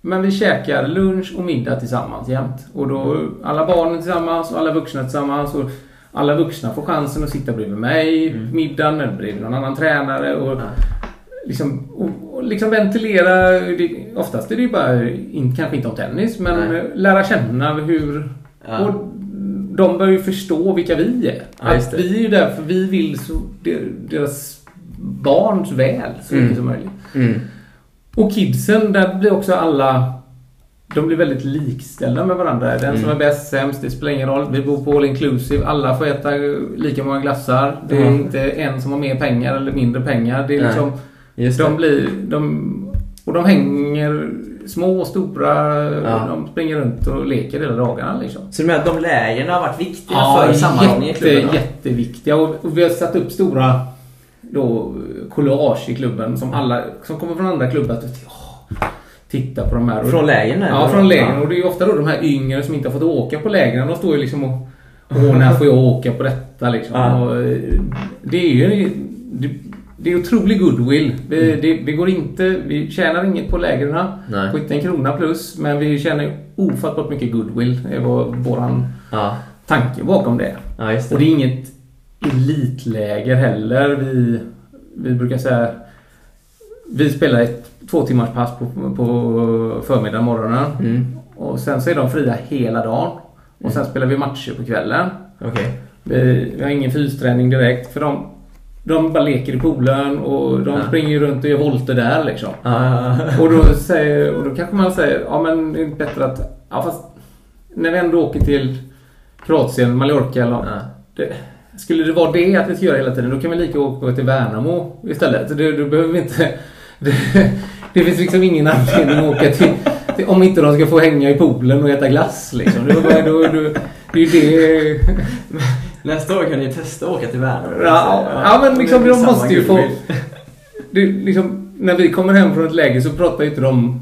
men vi käkar lunch och middag tillsammans jämt. Och då alla barnen tillsammans och alla vuxna tillsammans. Och alla vuxna får chansen att sitta bredvid mig Mm. middagen eller bredvid någon annan tränare. Och Ja. Liksom, och, och liksom ventilera. Det, oftast är det ju bara, in, kanske inte om tennis, men Nej. lära känna hur... Ja. Och de bör ju förstå vilka vi är. Ja, att vi är ju där för vi vill så, de- deras barns väl så Mm. mycket som möjligt. Mm. Och kidsen, där blir också alla... De blir väldigt likställda med varandra. Den som är Mm. bäst, sämst, det spelar ingen roll. Vi bor på all inclusive. Alla får äta lika många glassar. Det är Ja. inte en som har mer pengar eller mindre pengar. Det är liksom... Just De det. blir... De, och de hänger små och stora. Ja. De springer runt och leker hela dagarna liksom. Så du menar att de lägren har varit viktiga för sammanhållningen i jätte, klubben? då? jätteviktiga. Och, och vi har satt upp stora då, collage i klubben som alla som kommer från andra klubbar. Att, åh, titta på de här. Från lägren? Ja, från lägren. Och det är ju ofta då de här yngre som inte har fått åka på lägren. De står ju liksom och Åh, när får jag åka på detta liksom? Ja. Och, eh, det är ju... Det, det är otrolig goodwill. Vi, det, vi, går inte, vi tjänar inget på lägren. På inte en krona plus. Men vi tjänar ofattbart mycket goodwill. Det var våran Ja, tanke bakom det. ja just Och det är inget elitläger heller. Vi, vi brukar säga... Vi spelar ett två timmars pass på, på förmiddagen, morgonen. Mm. Och sen så är de fria hela dagen. Och sen spelar vi matcher på kvällen. Okej. Vi, vi har ingen fysträning direkt för de, de bara leker i poolen och de Ja. springer runt och gör volter där liksom. Ja, Och då, säger, och då kanske man säger, ja men det är inte bättre att, ja fast när vi ändå åker till Kroatien, Mallorca eller något. Det, skulle det vara det att vi ska göra hela tiden, då kan vi lika åka till Värnamo istället. Det, då behöver vi inte... Det, det finns liksom ingen anledning att åka till, till... Om inte de ska få hänga i poolen och äta glass liksom. Då, då, då, då, det är ju det... Nästa år kan ni testa att åka till Värnamo. Ja, ja, men liksom, de måste ju få... Det, liksom, när vi kommer hem från ett läger så pratar ju inte de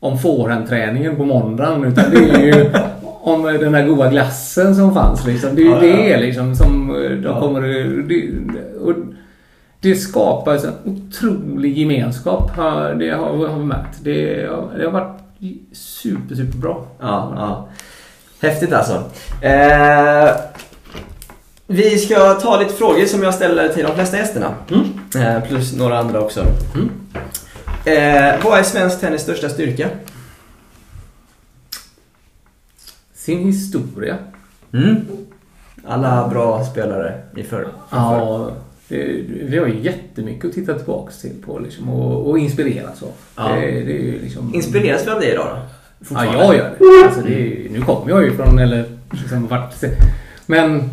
om forehandträningen på måndagen. Utan det är ju om den här goda glassen som fanns. Liksom. Det är ju Ja, ja. det liksom, som eh, de Ja. kommer... Det, och det skapar en otrolig gemenskap. Det har, har vi märkt. Det, har- det har varit super, super bra. Ja, ja. Häftigt alltså. Eh, vi ska ta lite frågor som jag ställer till de flesta gästerna. Eh, plus några andra också. Mm. Eh, vad är svensk tennis största styrka? Sin historia. Mm. Alla bra spelare i förr. Ja, det, vi har ju jättemycket att titta tillbaka till på liksom, och, och inspireras av. Ja. Det, det är liksom... Inspireras vi av det idag då? Ja, jag gör det. Alltså, det är, nu kommer jag ju från, eller liksom vart... Men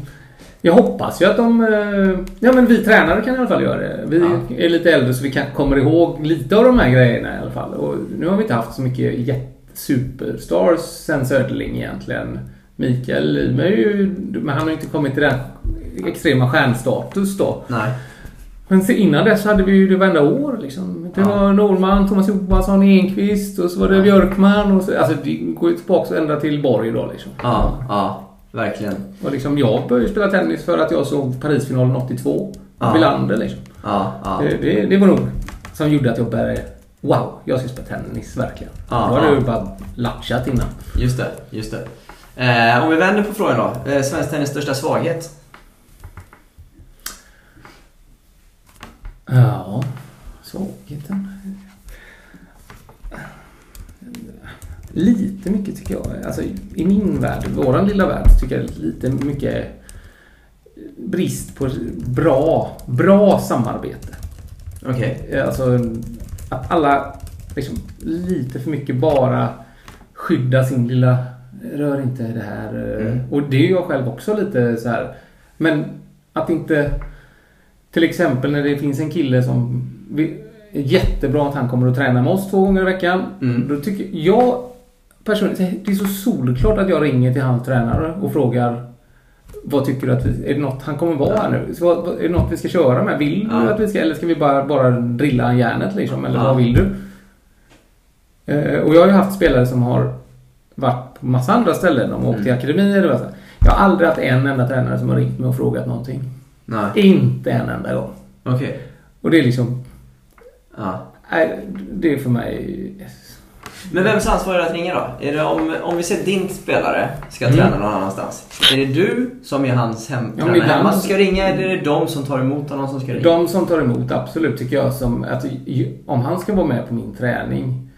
jag hoppas ju att de... eh, Ja men vi tränare kan i alla fall göra det. Vi Ja. är lite äldre så vi kan, kommer ihåg lite av de här grejerna i alla fall. Och nu har vi inte haft så mycket jätte- superstars sen Söderling egentligen. Mikael Ymer ju... Men han har ju inte kommit till den extrema stjärnstatus då. Nej. Men innan dess hade vi ju det varenda år liksom. Det Ja. var Norman, Thomas Johansson, Enqvist och så var det Björkman. Och så, alltså det går ju tillbaka ända till Borg då liksom. Ja, ja. Verkligen. Och liksom jag började spela tennis för att jag såg Parisfinalen 82. Ja. Wilander liksom. Ja, ja. Det, det, det var nog som gjorde att jag började Wow, jag ska spela tennis verkligen. Ja, då hade ja. jag ju bara latchat innan. Just det, just det. Eh, om vi vänder på frågan då. Eh, svensk tennis största svaghet? Ja, svagheten. Lite mycket tycker jag. Alltså i min värld, våran lilla värld, tycker jag lite mycket brist på bra, bra samarbete. Okej. Alltså att alla liksom lite för mycket bara skydda sin lilla rör inte det här. Mm. Och det är jag själv också lite så här. Men att inte till exempel när det finns en kille som är jättebra att han kommer att träna med oss två gånger i veckan. Mm. Då tycker jag personligen, det är så solklart att jag ringer till hans tränare och frågar vad tycker du att vi, är det något han kommer vara här nu? Så, vad- är det något vi ska köra med? Vill du att vi ska, eller ska vi bara, bara drilla järnet liksom? Eller vad vill du? Eh, och jag har ju haft spelare som har varit på massa andra ställen. De har åkt till Mm. akademier och så. Jag har aldrig haft en enda tränare som har ringt mig och frågat någonting. Nej. Inte en enda gång. Okej. Och det är liksom, Ja. det är för mig... Men vems ansvar är det att ringa då? Är det om, om vi ser din spelare ska Mm. träna någon annanstans. Är det du som är hans hem, Ja, tränare hemma som ska ringa eller är det de som tar emot honom som ska ringa? De som tar emot, absolut, tycker jag som att ju- om han ska vara med på min träning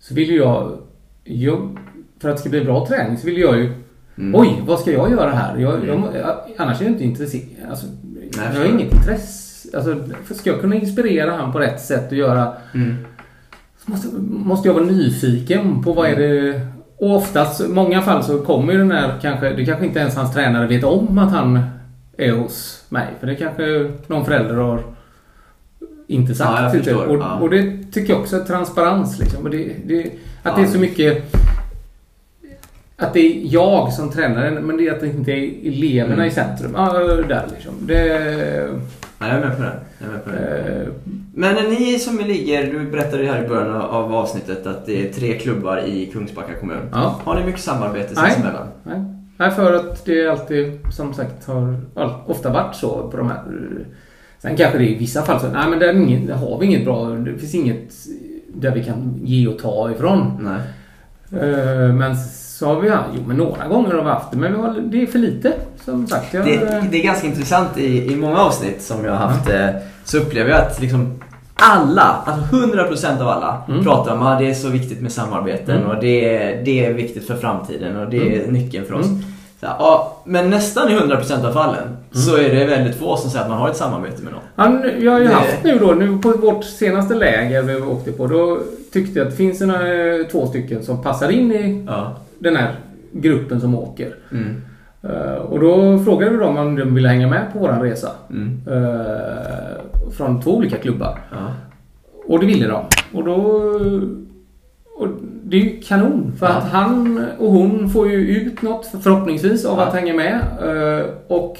så vill jag, jag för att det ska bli bra träning så vill jag ju Mm. Oj, vad ska jag göra här? Jag, jag, jag, annars är jag inte intresserad. Alltså, jag jag har inget intresse. Alltså, ska jag kunna inspirera han på rätt sätt och göra Mm. Måste, måste jag vara nyfiken på vad är det... Och oftast, i många fall så kommer ju den här kanske, det kanske inte ens hans tränare vet om att han är hos mig. För det kanske någon förälder har inte sagt. Ja, typ. och, Ja. och det tycker jag också är transparens liksom. Det, det, att det är så mycket... Att det är jag som tränare, men det är att det inte är eleverna Mm. i centrum. Ja, där liksom. Det... Ja, jag är med på det. Jag är med på det. Eh, Men ni som ligger, du berättade ju här i början av avsnittet att det är tre klubbar i Kungsbacka kommun. ja. Har ni mycket samarbete sinsemellan? Nej. Nej, för att det alltid som sagt har ofta varit så på de här. Sen kanske det i vissa fall så, nej men där, har vi inget bra, det finns inget där vi kan ge och ta ifrån. Nej. Eh, Men så har vi, jo men några gånger har vi haft det, men vi har, det är för lite som sagt. Jag, Det, det är ganska intressant i, i många avsnitt som jag har haft eh, så upplever jag att liksom alla, alltså 100% av alla Mm. pratar om att det är så viktigt med samarbeten Mm. och det är, det är viktigt för framtiden och det är nyckeln för oss. Mm. Så, ja, men nästan i 100% av fallen så är det väldigt få som säger att man har ett samarbete med någon. Ja, nu- jag har ju Det- haft nu då, nu på vårt senaste läger vi åkte på, då tyckte jag att det finns en, eh, två stycken som passar in i Ja. den här gruppen som åker. Mm. Eh, och då frågade vi dem om de ville hänga med på våran resa. Mm. Eh, från två olika klubbar. Ja. Och det ville de. Och då... Och det är ju kanon. För Ja. att han och hon får ju ut något förhoppningsvis av Ja. att hänga med. Eh, och,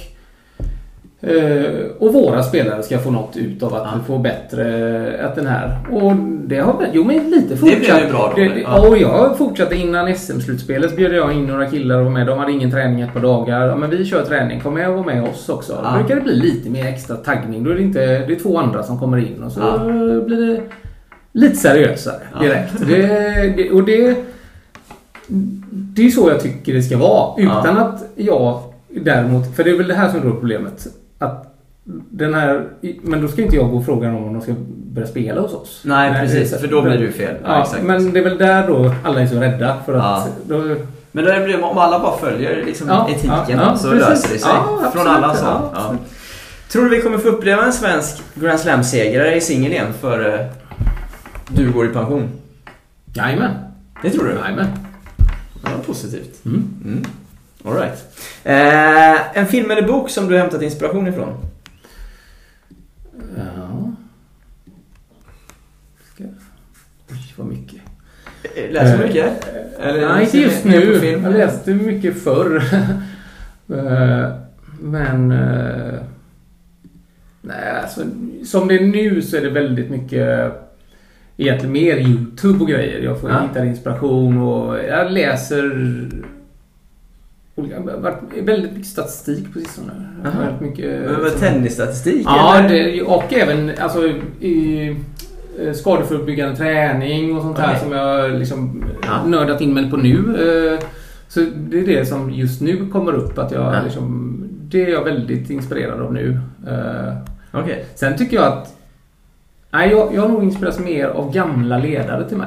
och våra spelare ska få något ut av att Ja. få bättre... Att den här... Och det har... Jo men lite fortsatt. blev ju bra då, Det, det, ja. Och jag fortsatte innan SM-slutspelet. bjöd jag in några killar och var med. De hade ingen träning ett par dagar. Ja, men vi kör träning. Kom med och var med oss också. Ja. Då brukar det bli lite mer extra taggning. Då är det inte... Det är två andra som kommer in och så Ja. blir det lite seriösare Ja. direkt. Det, det, och det, det är så jag tycker det ska vara. Utan att jag däremot, för det är väl det här som är problemet. Att den här, men då ska inte jag gå och fråga dem om de ska börja spela hos oss. Nej, precis, det för då blir det ju fel. Ja, Ja, men det är väl där då alla är så rädda. För att Ja. då, Men det blir, om alla bara följer liksom Ja, etiken så precis. löser det sig. Från alla så. Tror du vi kommer få uppleva en svensk Grand Slam-segrare i singel igen före du går i pension? Jajamän. Det tror du? Jajamän. Ja, positivt. Mm. Mm. All right. Eh, en film eller bok som du hämtat inspiration ifrån? Ja. Ska... Oj, vad mycket. Eh, Läser du Eh, mycket? Eller Nej, inte just nu. film? Jag läste mycket förr. Eh, Men... Nej, alltså, som det är nu så är det väldigt mycket egentligen mer YouTube och grejer. Jag får Ja. hitta inspiration och jag läser olika, varit väldigt mycket statistik på sistone. Väldigt mycket, Men vad, Tennisstatistik? Ja, det, och även alltså, i eh, skadeförebyggande träning och sånt här Okej. som jag liksom Ja. nördat in mig på nu. Eh, Så det är det som just nu kommer upp. Att jag Ja. liksom, det är jag väldigt inspirerad av nu. Eh, Okej. Sen tycker jag att nej, jag, jag har nog inspirerats mer av gamla ledare till mig.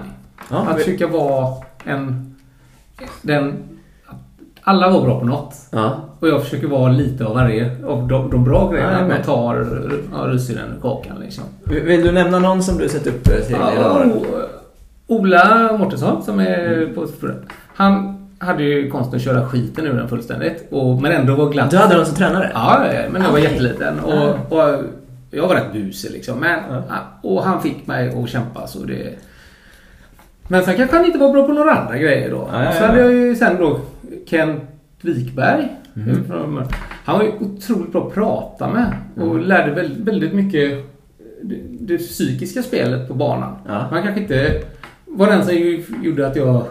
Ja, Att vi- försöka vara en... Den, alla var bra på något. ja. Och jag försöker vara lite av varje av de, de bra grejerna. Ja, man tar ja, russinen ur kakan liksom. Vill du nämna någon som du sett upp eh, till Ja? O- Ola Mårtensson som är Mm. på Han hade ju konsten att köra skiten ur den fullständigt. Och, men ändå var glatt. Du hade någon som tränare? Ja, men jag var jätteliten. Och, och jag var rätt busig liksom. Men, och han fick mig att kämpa så det... Men sen kanske han inte var bra på några andra grejer då. Ja, ja, Så ja. hade jag ju sen då Kent Wikberg. Från- Han var ju otroligt bra att prata med. Och Mm. lärde väldigt, väldigt mycket det, det psykiska spelet på banan. Ja. Man kanske inte var den som gjorde att jag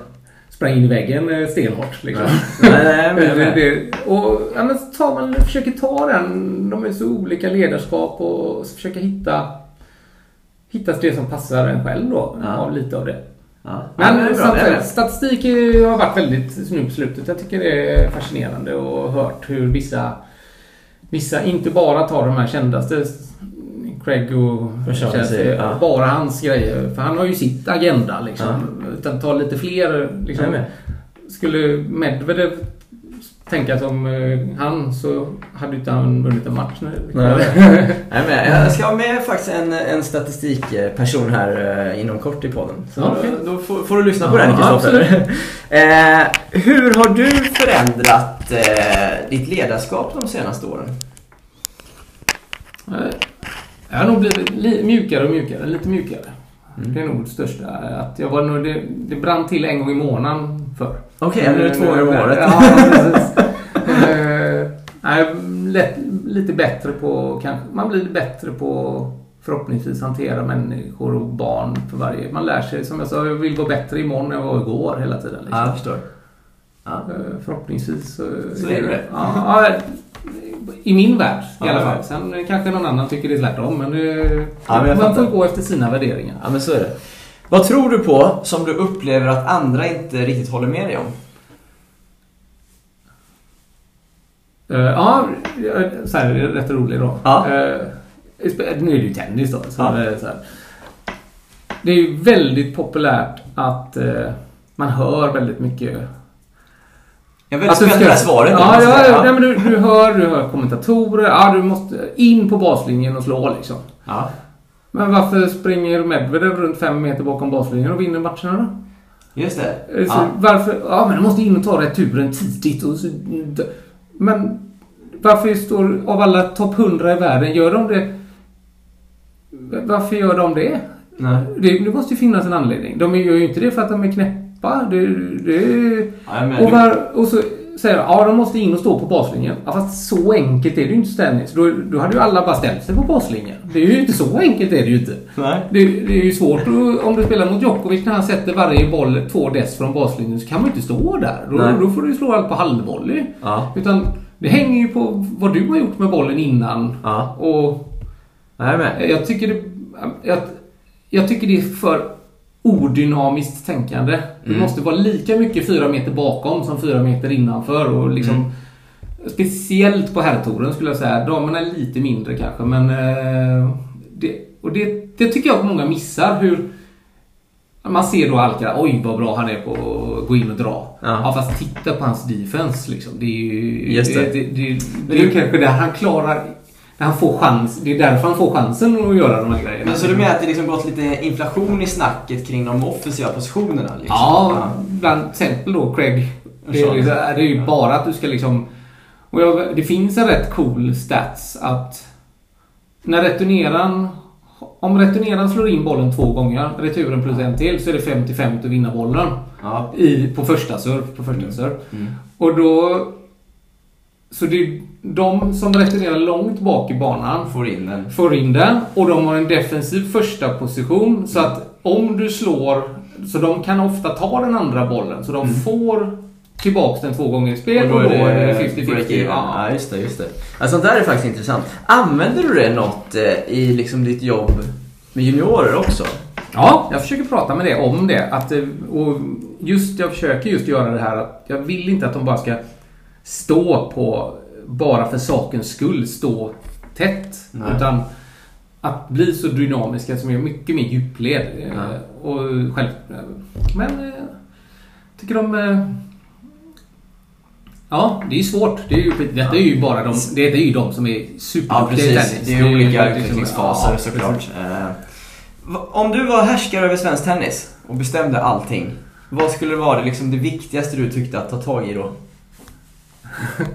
sprang in i väggen eh, stenhårt. Liksom. Nej, nej, men och ja, tar man försöker ta den, de är så olika ledarskap och försöka hitta hitta det som passar en själv då. Ja. Av lite av det. Ja. Men Ja, bra, samtidigt, statistik har varit väldigt nu på slutet. Jag tycker det är fascinerande och hört hur vissa Vissa inte bara tar de här kändaste Craig och Chelsea, ja. bara hans grejer. För han har ju sitt agenda liksom. Utan ta lite fler liksom. Skulle Medvedev tänka som eh, han så hade inte han vunnit en match nu. Nej. Nej, men jag ska ha med faktiskt en, en statistikperson här eh, inom kort i podden. Så Ja, då, då får, får du lyssna på Ja, den Kristoffer. eh, hur har du förändrat eh, ditt ledarskap de senaste åren? Jag har nog blivit li- mjukare och mjukare, lite mjukare. Mm. Det är nog det största. Att jag var nog, det, det brann till en gång i månaden förr. Okej, nu är det två gånger om året. Ja, precis. Eh, nej, lätt, lite bättre på, kanske, man blir bättre på förhoppningsvis hantera människor och barn för varje. Man lär sig, som jag sa, jag vill vara bättre imorgon än jag var igår hela tiden. Liksom. Ja, jag förstår. Ja. Eh, Förhoppningsvis så... Är det. Ja, I min värld i Ja, alla ja. fall. Sen eh, kanske någon annan tycker det är tvärtom. Men, det, Ja, men man får gå efter sina värderingar. Ja men så är det. Vad tror du på som du upplever att andra inte riktigt håller med dig om? Eh, ja, så här, rätt rolig då. Ja. Eh, nu är det ju tennis då. Så Ja. så här. det är ju väldigt populärt att eh, man hör väldigt mycket Jag är väldigt spänd ska- svaret. Ja, ja, ja. Men du, du, hör, du hör kommentatorer. Ja, du måste in på baslinjen och slå liksom. ja. Men varför springer Medvedev runt fem meter bakom baslinjen och vinner matcherna då? Just det. Eh, Så Ja. Varför? Ja, men du måste in och ta returen tidigt. Och så, men varför står av alla topp 100 i världen, gör de det? Varför gör de det? Nej. Det, det måste ju finnas en anledning. De gör ju inte det för att de är knäppa. Det, det, menar, och, var, och så säger de ja de måste in och stå på baslinjen. Ja, fast så enkelt är det ju inte ställning. Så då, då hade ju alla bara ställt sig på baslinjen. Det är ju inte så enkelt är det ju inte. Nej. Det, det är ju svårt att, om du spelar mot Djokovic när han sätter varje boll två dess från baslinjen så kan man ju inte stå där. Då, Nej. då får du ju slå allt på halvvolley. Ja. Utan det hänger ju på vad du har gjort med bollen innan. Ja. Och Jag jag tycker det, jag, jag tycker det är för odynamiskt tänkande. Du Mm. måste vara lika mycket fyra meter bakom som fyra meter innanför. Och liksom, Mm. Speciellt på herrtouren skulle jag säga. Damerna är lite mindre kanske men... Eh, det, och det, det tycker jag att många missar. Hur man ser då Alcaraz, oj vad bra han är på att gå in och dra. Ja. Ja, fast titta på hans defense liksom. Det är ju... Just det. det, det, det, det är ju kanske där han klarar... Han får chans, det är därför han får chansen att göra de här grejerna. Men så du menar att det liksom gått lite inflation i snacket kring de offensiva positionerna? Liksom? Ja, bland exempel då Craig. Det är, det är ju bara att du ska liksom... Och jag, det finns en rätt cool stats att när returneraren... Om returneraren slår in bollen två gånger, returen plus en till, så är det 50-50 att vinna bollen. Ja. I, på första serve. På första serve. Mm. Och då... Så det är de som returnerar långt bak i banan Får in den. får in den och de har en defensiv första position så att om du slår så de kan ofta ta den andra bollen så de får tillbaks den två gånger i spel och då är det 50-50. break-even. Ja. Ja, just det. Just det. Ja, sånt där är faktiskt intressant. Använder du det något eh, i liksom ditt jobb med juniorer också? ja, jag försöker prata med det om det. Att, eh, och just, jag försöker just göra det här att jag vill inte att de bara ska stå på bara för sakens skull stå tätt. Nej. Utan att bli så dynamiska som är mycket mer djupled. eh, Ja. Och själv... Men... eh, tycker de... eh, Ja, det är ju svårt. Det är ju, detta är ju bara de, det är ju de som är Ja, superduktiga precis. tennis. Det är ju olika utvecklingsfaser ja, såklart. Eh, Om du var härskare över svensk tennis och bestämde allting. Vad skulle vara det, liksom, det viktigaste du tyckte att ta tag i då? Uh,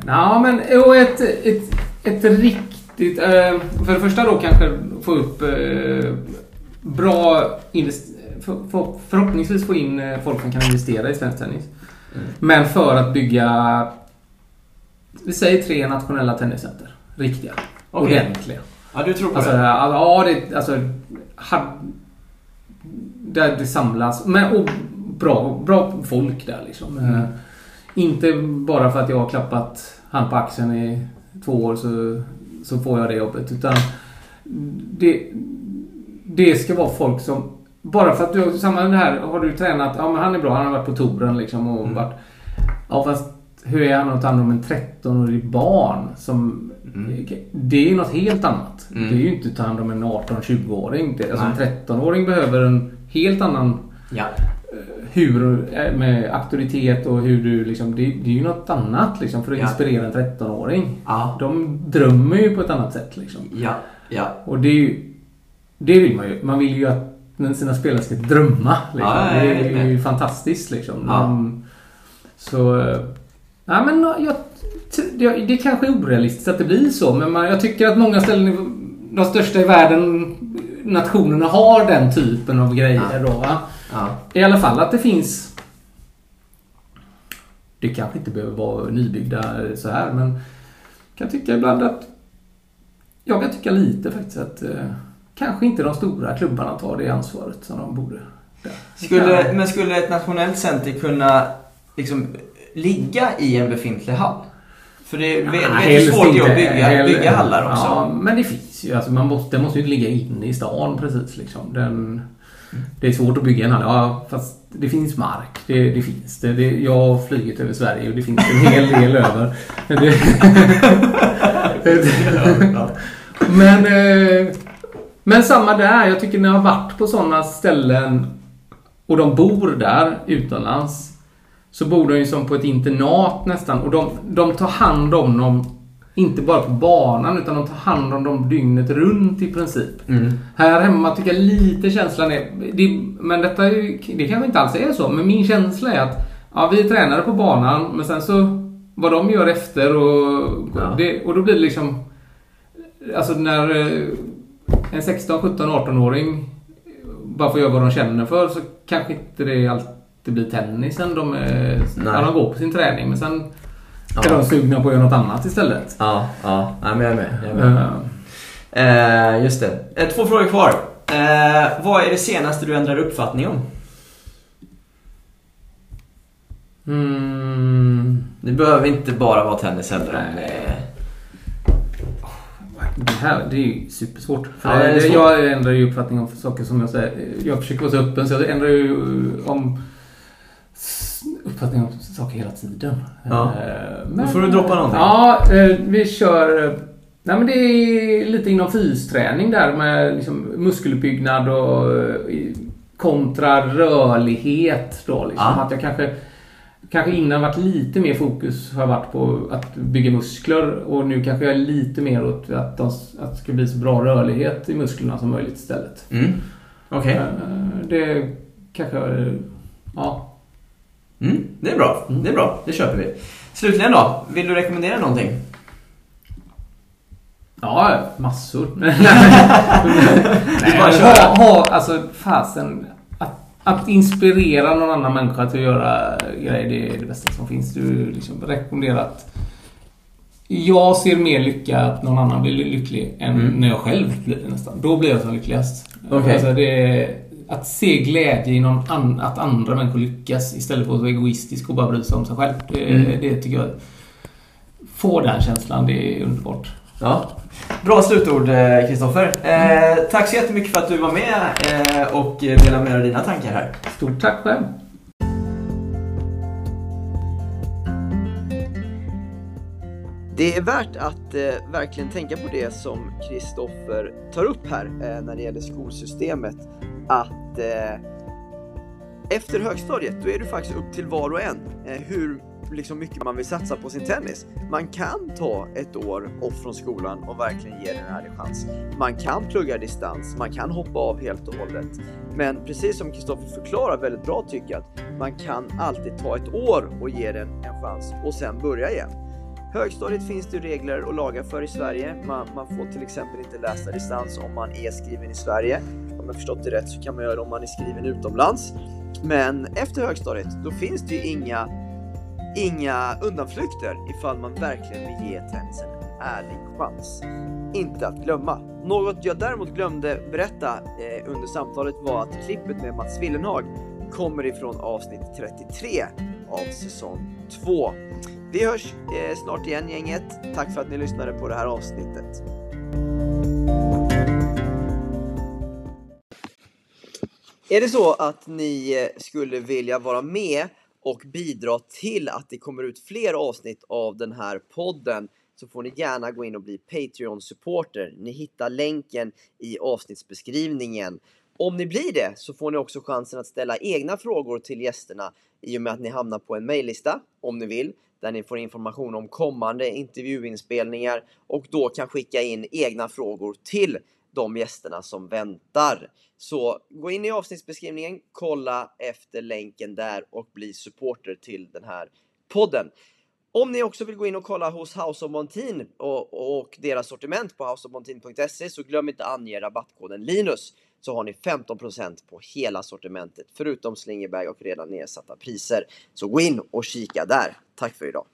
ja, men och ett, ett, ett riktigt... eh, för det första då kanske få upp eh, bra... Invest, för, för, förhoppningsvis få in eh, folk som kan investera i svensk tennis. Men för att bygga... Vi säger tre nationella tenniscenter. Riktiga. Okej. Ordentliga. Ja, du tror på Alltså, det? ja, det, alltså... Had, där det samlas. Men, och bra, bra folk där liksom. Mm. Inte bara för att jag har klappat han på axeln i två år så, så får jag det jobbet. Utan det, det ska vara folk som... Bara för att du... Samma det här, har du tränat... Ja men han är bra, han har varit på touren liksom och Mm. varit... Ja fast hur är han att ta hand om en 13-årig barn som... Mm. Det är ju något helt annat. Mm. Det är ju inte att ta hand om en 18-20-åring. Det- Alltså en Nej. 13-åring behöver en helt annan Ja. Hur, eh, med auktoritet och hur du liksom, det, det är ju något annat liksom för att Ja. inspirera en 13-åring. Ja. De drömmer ju på ett annat sätt liksom. Ja. Ja. Och det är ju, det vill man ju. Man vill ju att sina spelare ska drömma. Liksom. Ja, jag är det är ju fantastiskt liksom. Ja. De, så, eh, nej men jag, det, det kanske är orealistiskt att det blir så men man, jag tycker att många ställen, de största i världen, nationerna har den typen av grejer då va. Ja. I alla fall att det finns... Det kanske inte behöver vara nybyggda så här men kan tycka ibland att... Jag kan tycka lite faktiskt att eh, kanske inte de stora klubbarna tar det ansvaret som de borde. Skulle, men skulle ett nationellt center kunna liksom ligga i en befintlig hall? För det är, hur helst svårt är att inte. bygga, Hell- bygga hallar också. Ja, men det finns ju. Alltså man måste, den måste ju inte ligga inne i stan precis. Liksom. Den, det är svårt att bygga en hall. Ja, fast det finns mark. Det, det finns det. det. Jag har flugit över Sverige och det finns en hel del över. Men, eh, men samma där. Jag tycker när jag har varit på sådana ställen och de bor där utomlands så bor de ju som på ett internat nästan och de, de tar hand om dem inte bara på banan utan de tar hand om dem dygnet runt i princip. Mm. Här hemma tycker jag lite känslan är, det, men detta är ju, det kanske inte alls är så, men min känsla är att ja, vi är tränare på banan men sen så vad de gör efter och, Ja. det, och då blir det liksom Alltså när eh, en 16, 17, 18-åring bara får göra vad de känner för så kanske inte det alltid blir tennisen de, är, när de går på sin träning. Men sen är Ja. de sugna på att göra något annat istället. Ja, ja. Nej, men jag är med. Jag är med. Eh, just det. Eh, två frågor kvar. Eh, vad är det senaste du ändrar uppfattning om? mm, Det behöver inte bara vara tennis heller. Nej. det är- det här det är ju supersvårt. För Ja, det är det- svårt. jag ändrar ju uppfattning om saker som jag säger. Jag försöker vara så öppen så jag ändrar ju om uppfattning om saker hela tiden. Ja. Eh, Då får du droppa någonting. Ja, eh, vi kör... eh, Nej men det är lite inom fysträning där med liksom muskeluppbyggnad och kontra rörlighet då. Liksom. Ja. Att jag kanske, kanske innan varit lite mer fokus har varit på att bygga muskler och nu kanske jag är lite mer åt att, de, att det ska bli så bra rörlighet i musklerna som möjligt istället. Mm. Okej. Eh, Det kanske... Ja. Mm. Det är bra. Det är bra. Det köper vi. Slutligen då. Vill du rekommendera någonting? Ja, massor. Nej, ha, ha, alltså fasen. Att, att inspirera någon annan människa till att göra grejer, det är det bästa som finns. Du liksom rekommenderar att jag ser mer lycka att någon annan blir lycklig än Mm. när jag själv blir nästan. Då blir jag som lyckligast. Okej. Alltså det, att se glädje i någon an, att andra människor lyckas istället för att vara egoistisk och bara bry sig om sig själv. Det, Mm. det tycker jag... Få den känslan, det är underbart. Ja. Bra slutord eh, Kristoffer. Eh, tack så jättemycket för att du var med eh, och delade med dig av dina tankar här. Stort tack själv. Det är värt att eh, verkligen tänka på det som Kristoffer tar upp här eh, när det gäller skolsystemet. Att eh, efter högstadiet, då är det faktiskt upp till var och en eh, hur liksom mycket man vill satsa på sin tennis. Man kan ta ett år off från skolan och verkligen ge den här en chans. Man kan plugga distans, man kan hoppa av helt och hållet. Men precis som Kristoffer förklarar väldigt bra tycker jag att man kan alltid ta ett år och ge den en chans och sen börja igen. Högstadiet finns det regler och lagar för i Sverige. Man, man får till exempel inte läsa distans om man är skriven i Sverige. Om jag förstått det rätt så kan man göra det om man är skriven utomlands. Men efter högstadiet, då finns det ju inga, inga undanflykter ifall man verkligen vill ge tennisen en ärlig chans. Inte att glömma. Något jag däremot glömde berätta eh, under samtalet var att klippet med Mats Willenhag kommer ifrån avsnitt 33 av säsong 2. Vi hörs eh, snart igen gänget. Tack för att ni lyssnade på det här avsnittet. Är det så att ni eh, skulle vilja vara med och bidra till att det kommer ut fler avsnitt av den här podden så får ni gärna gå in och bli Patreon-supporter. Ni hittar länken i avsnittsbeskrivningen. Om ni blir det så får ni också chansen att ställa egna frågor till gästerna i och med att ni hamnar på en mejllista, om ni vill, där ni får information om kommande intervjuinspelningar och då kan skicka in egna frågor till de gästerna som väntar. Så gå in i avsnittsbeskrivningen, kolla efter länken där och bli supporter till den här podden. Om ni också vill gå in och kolla hos House of Montin och, och deras sortiment på houseofmontin.se så glöm inte ange rabattkoden LINUS så har ni 15% på hela sortimentet förutom slingerbag och redan nedsatta priser. Så gå in och kika där. Tack för idag!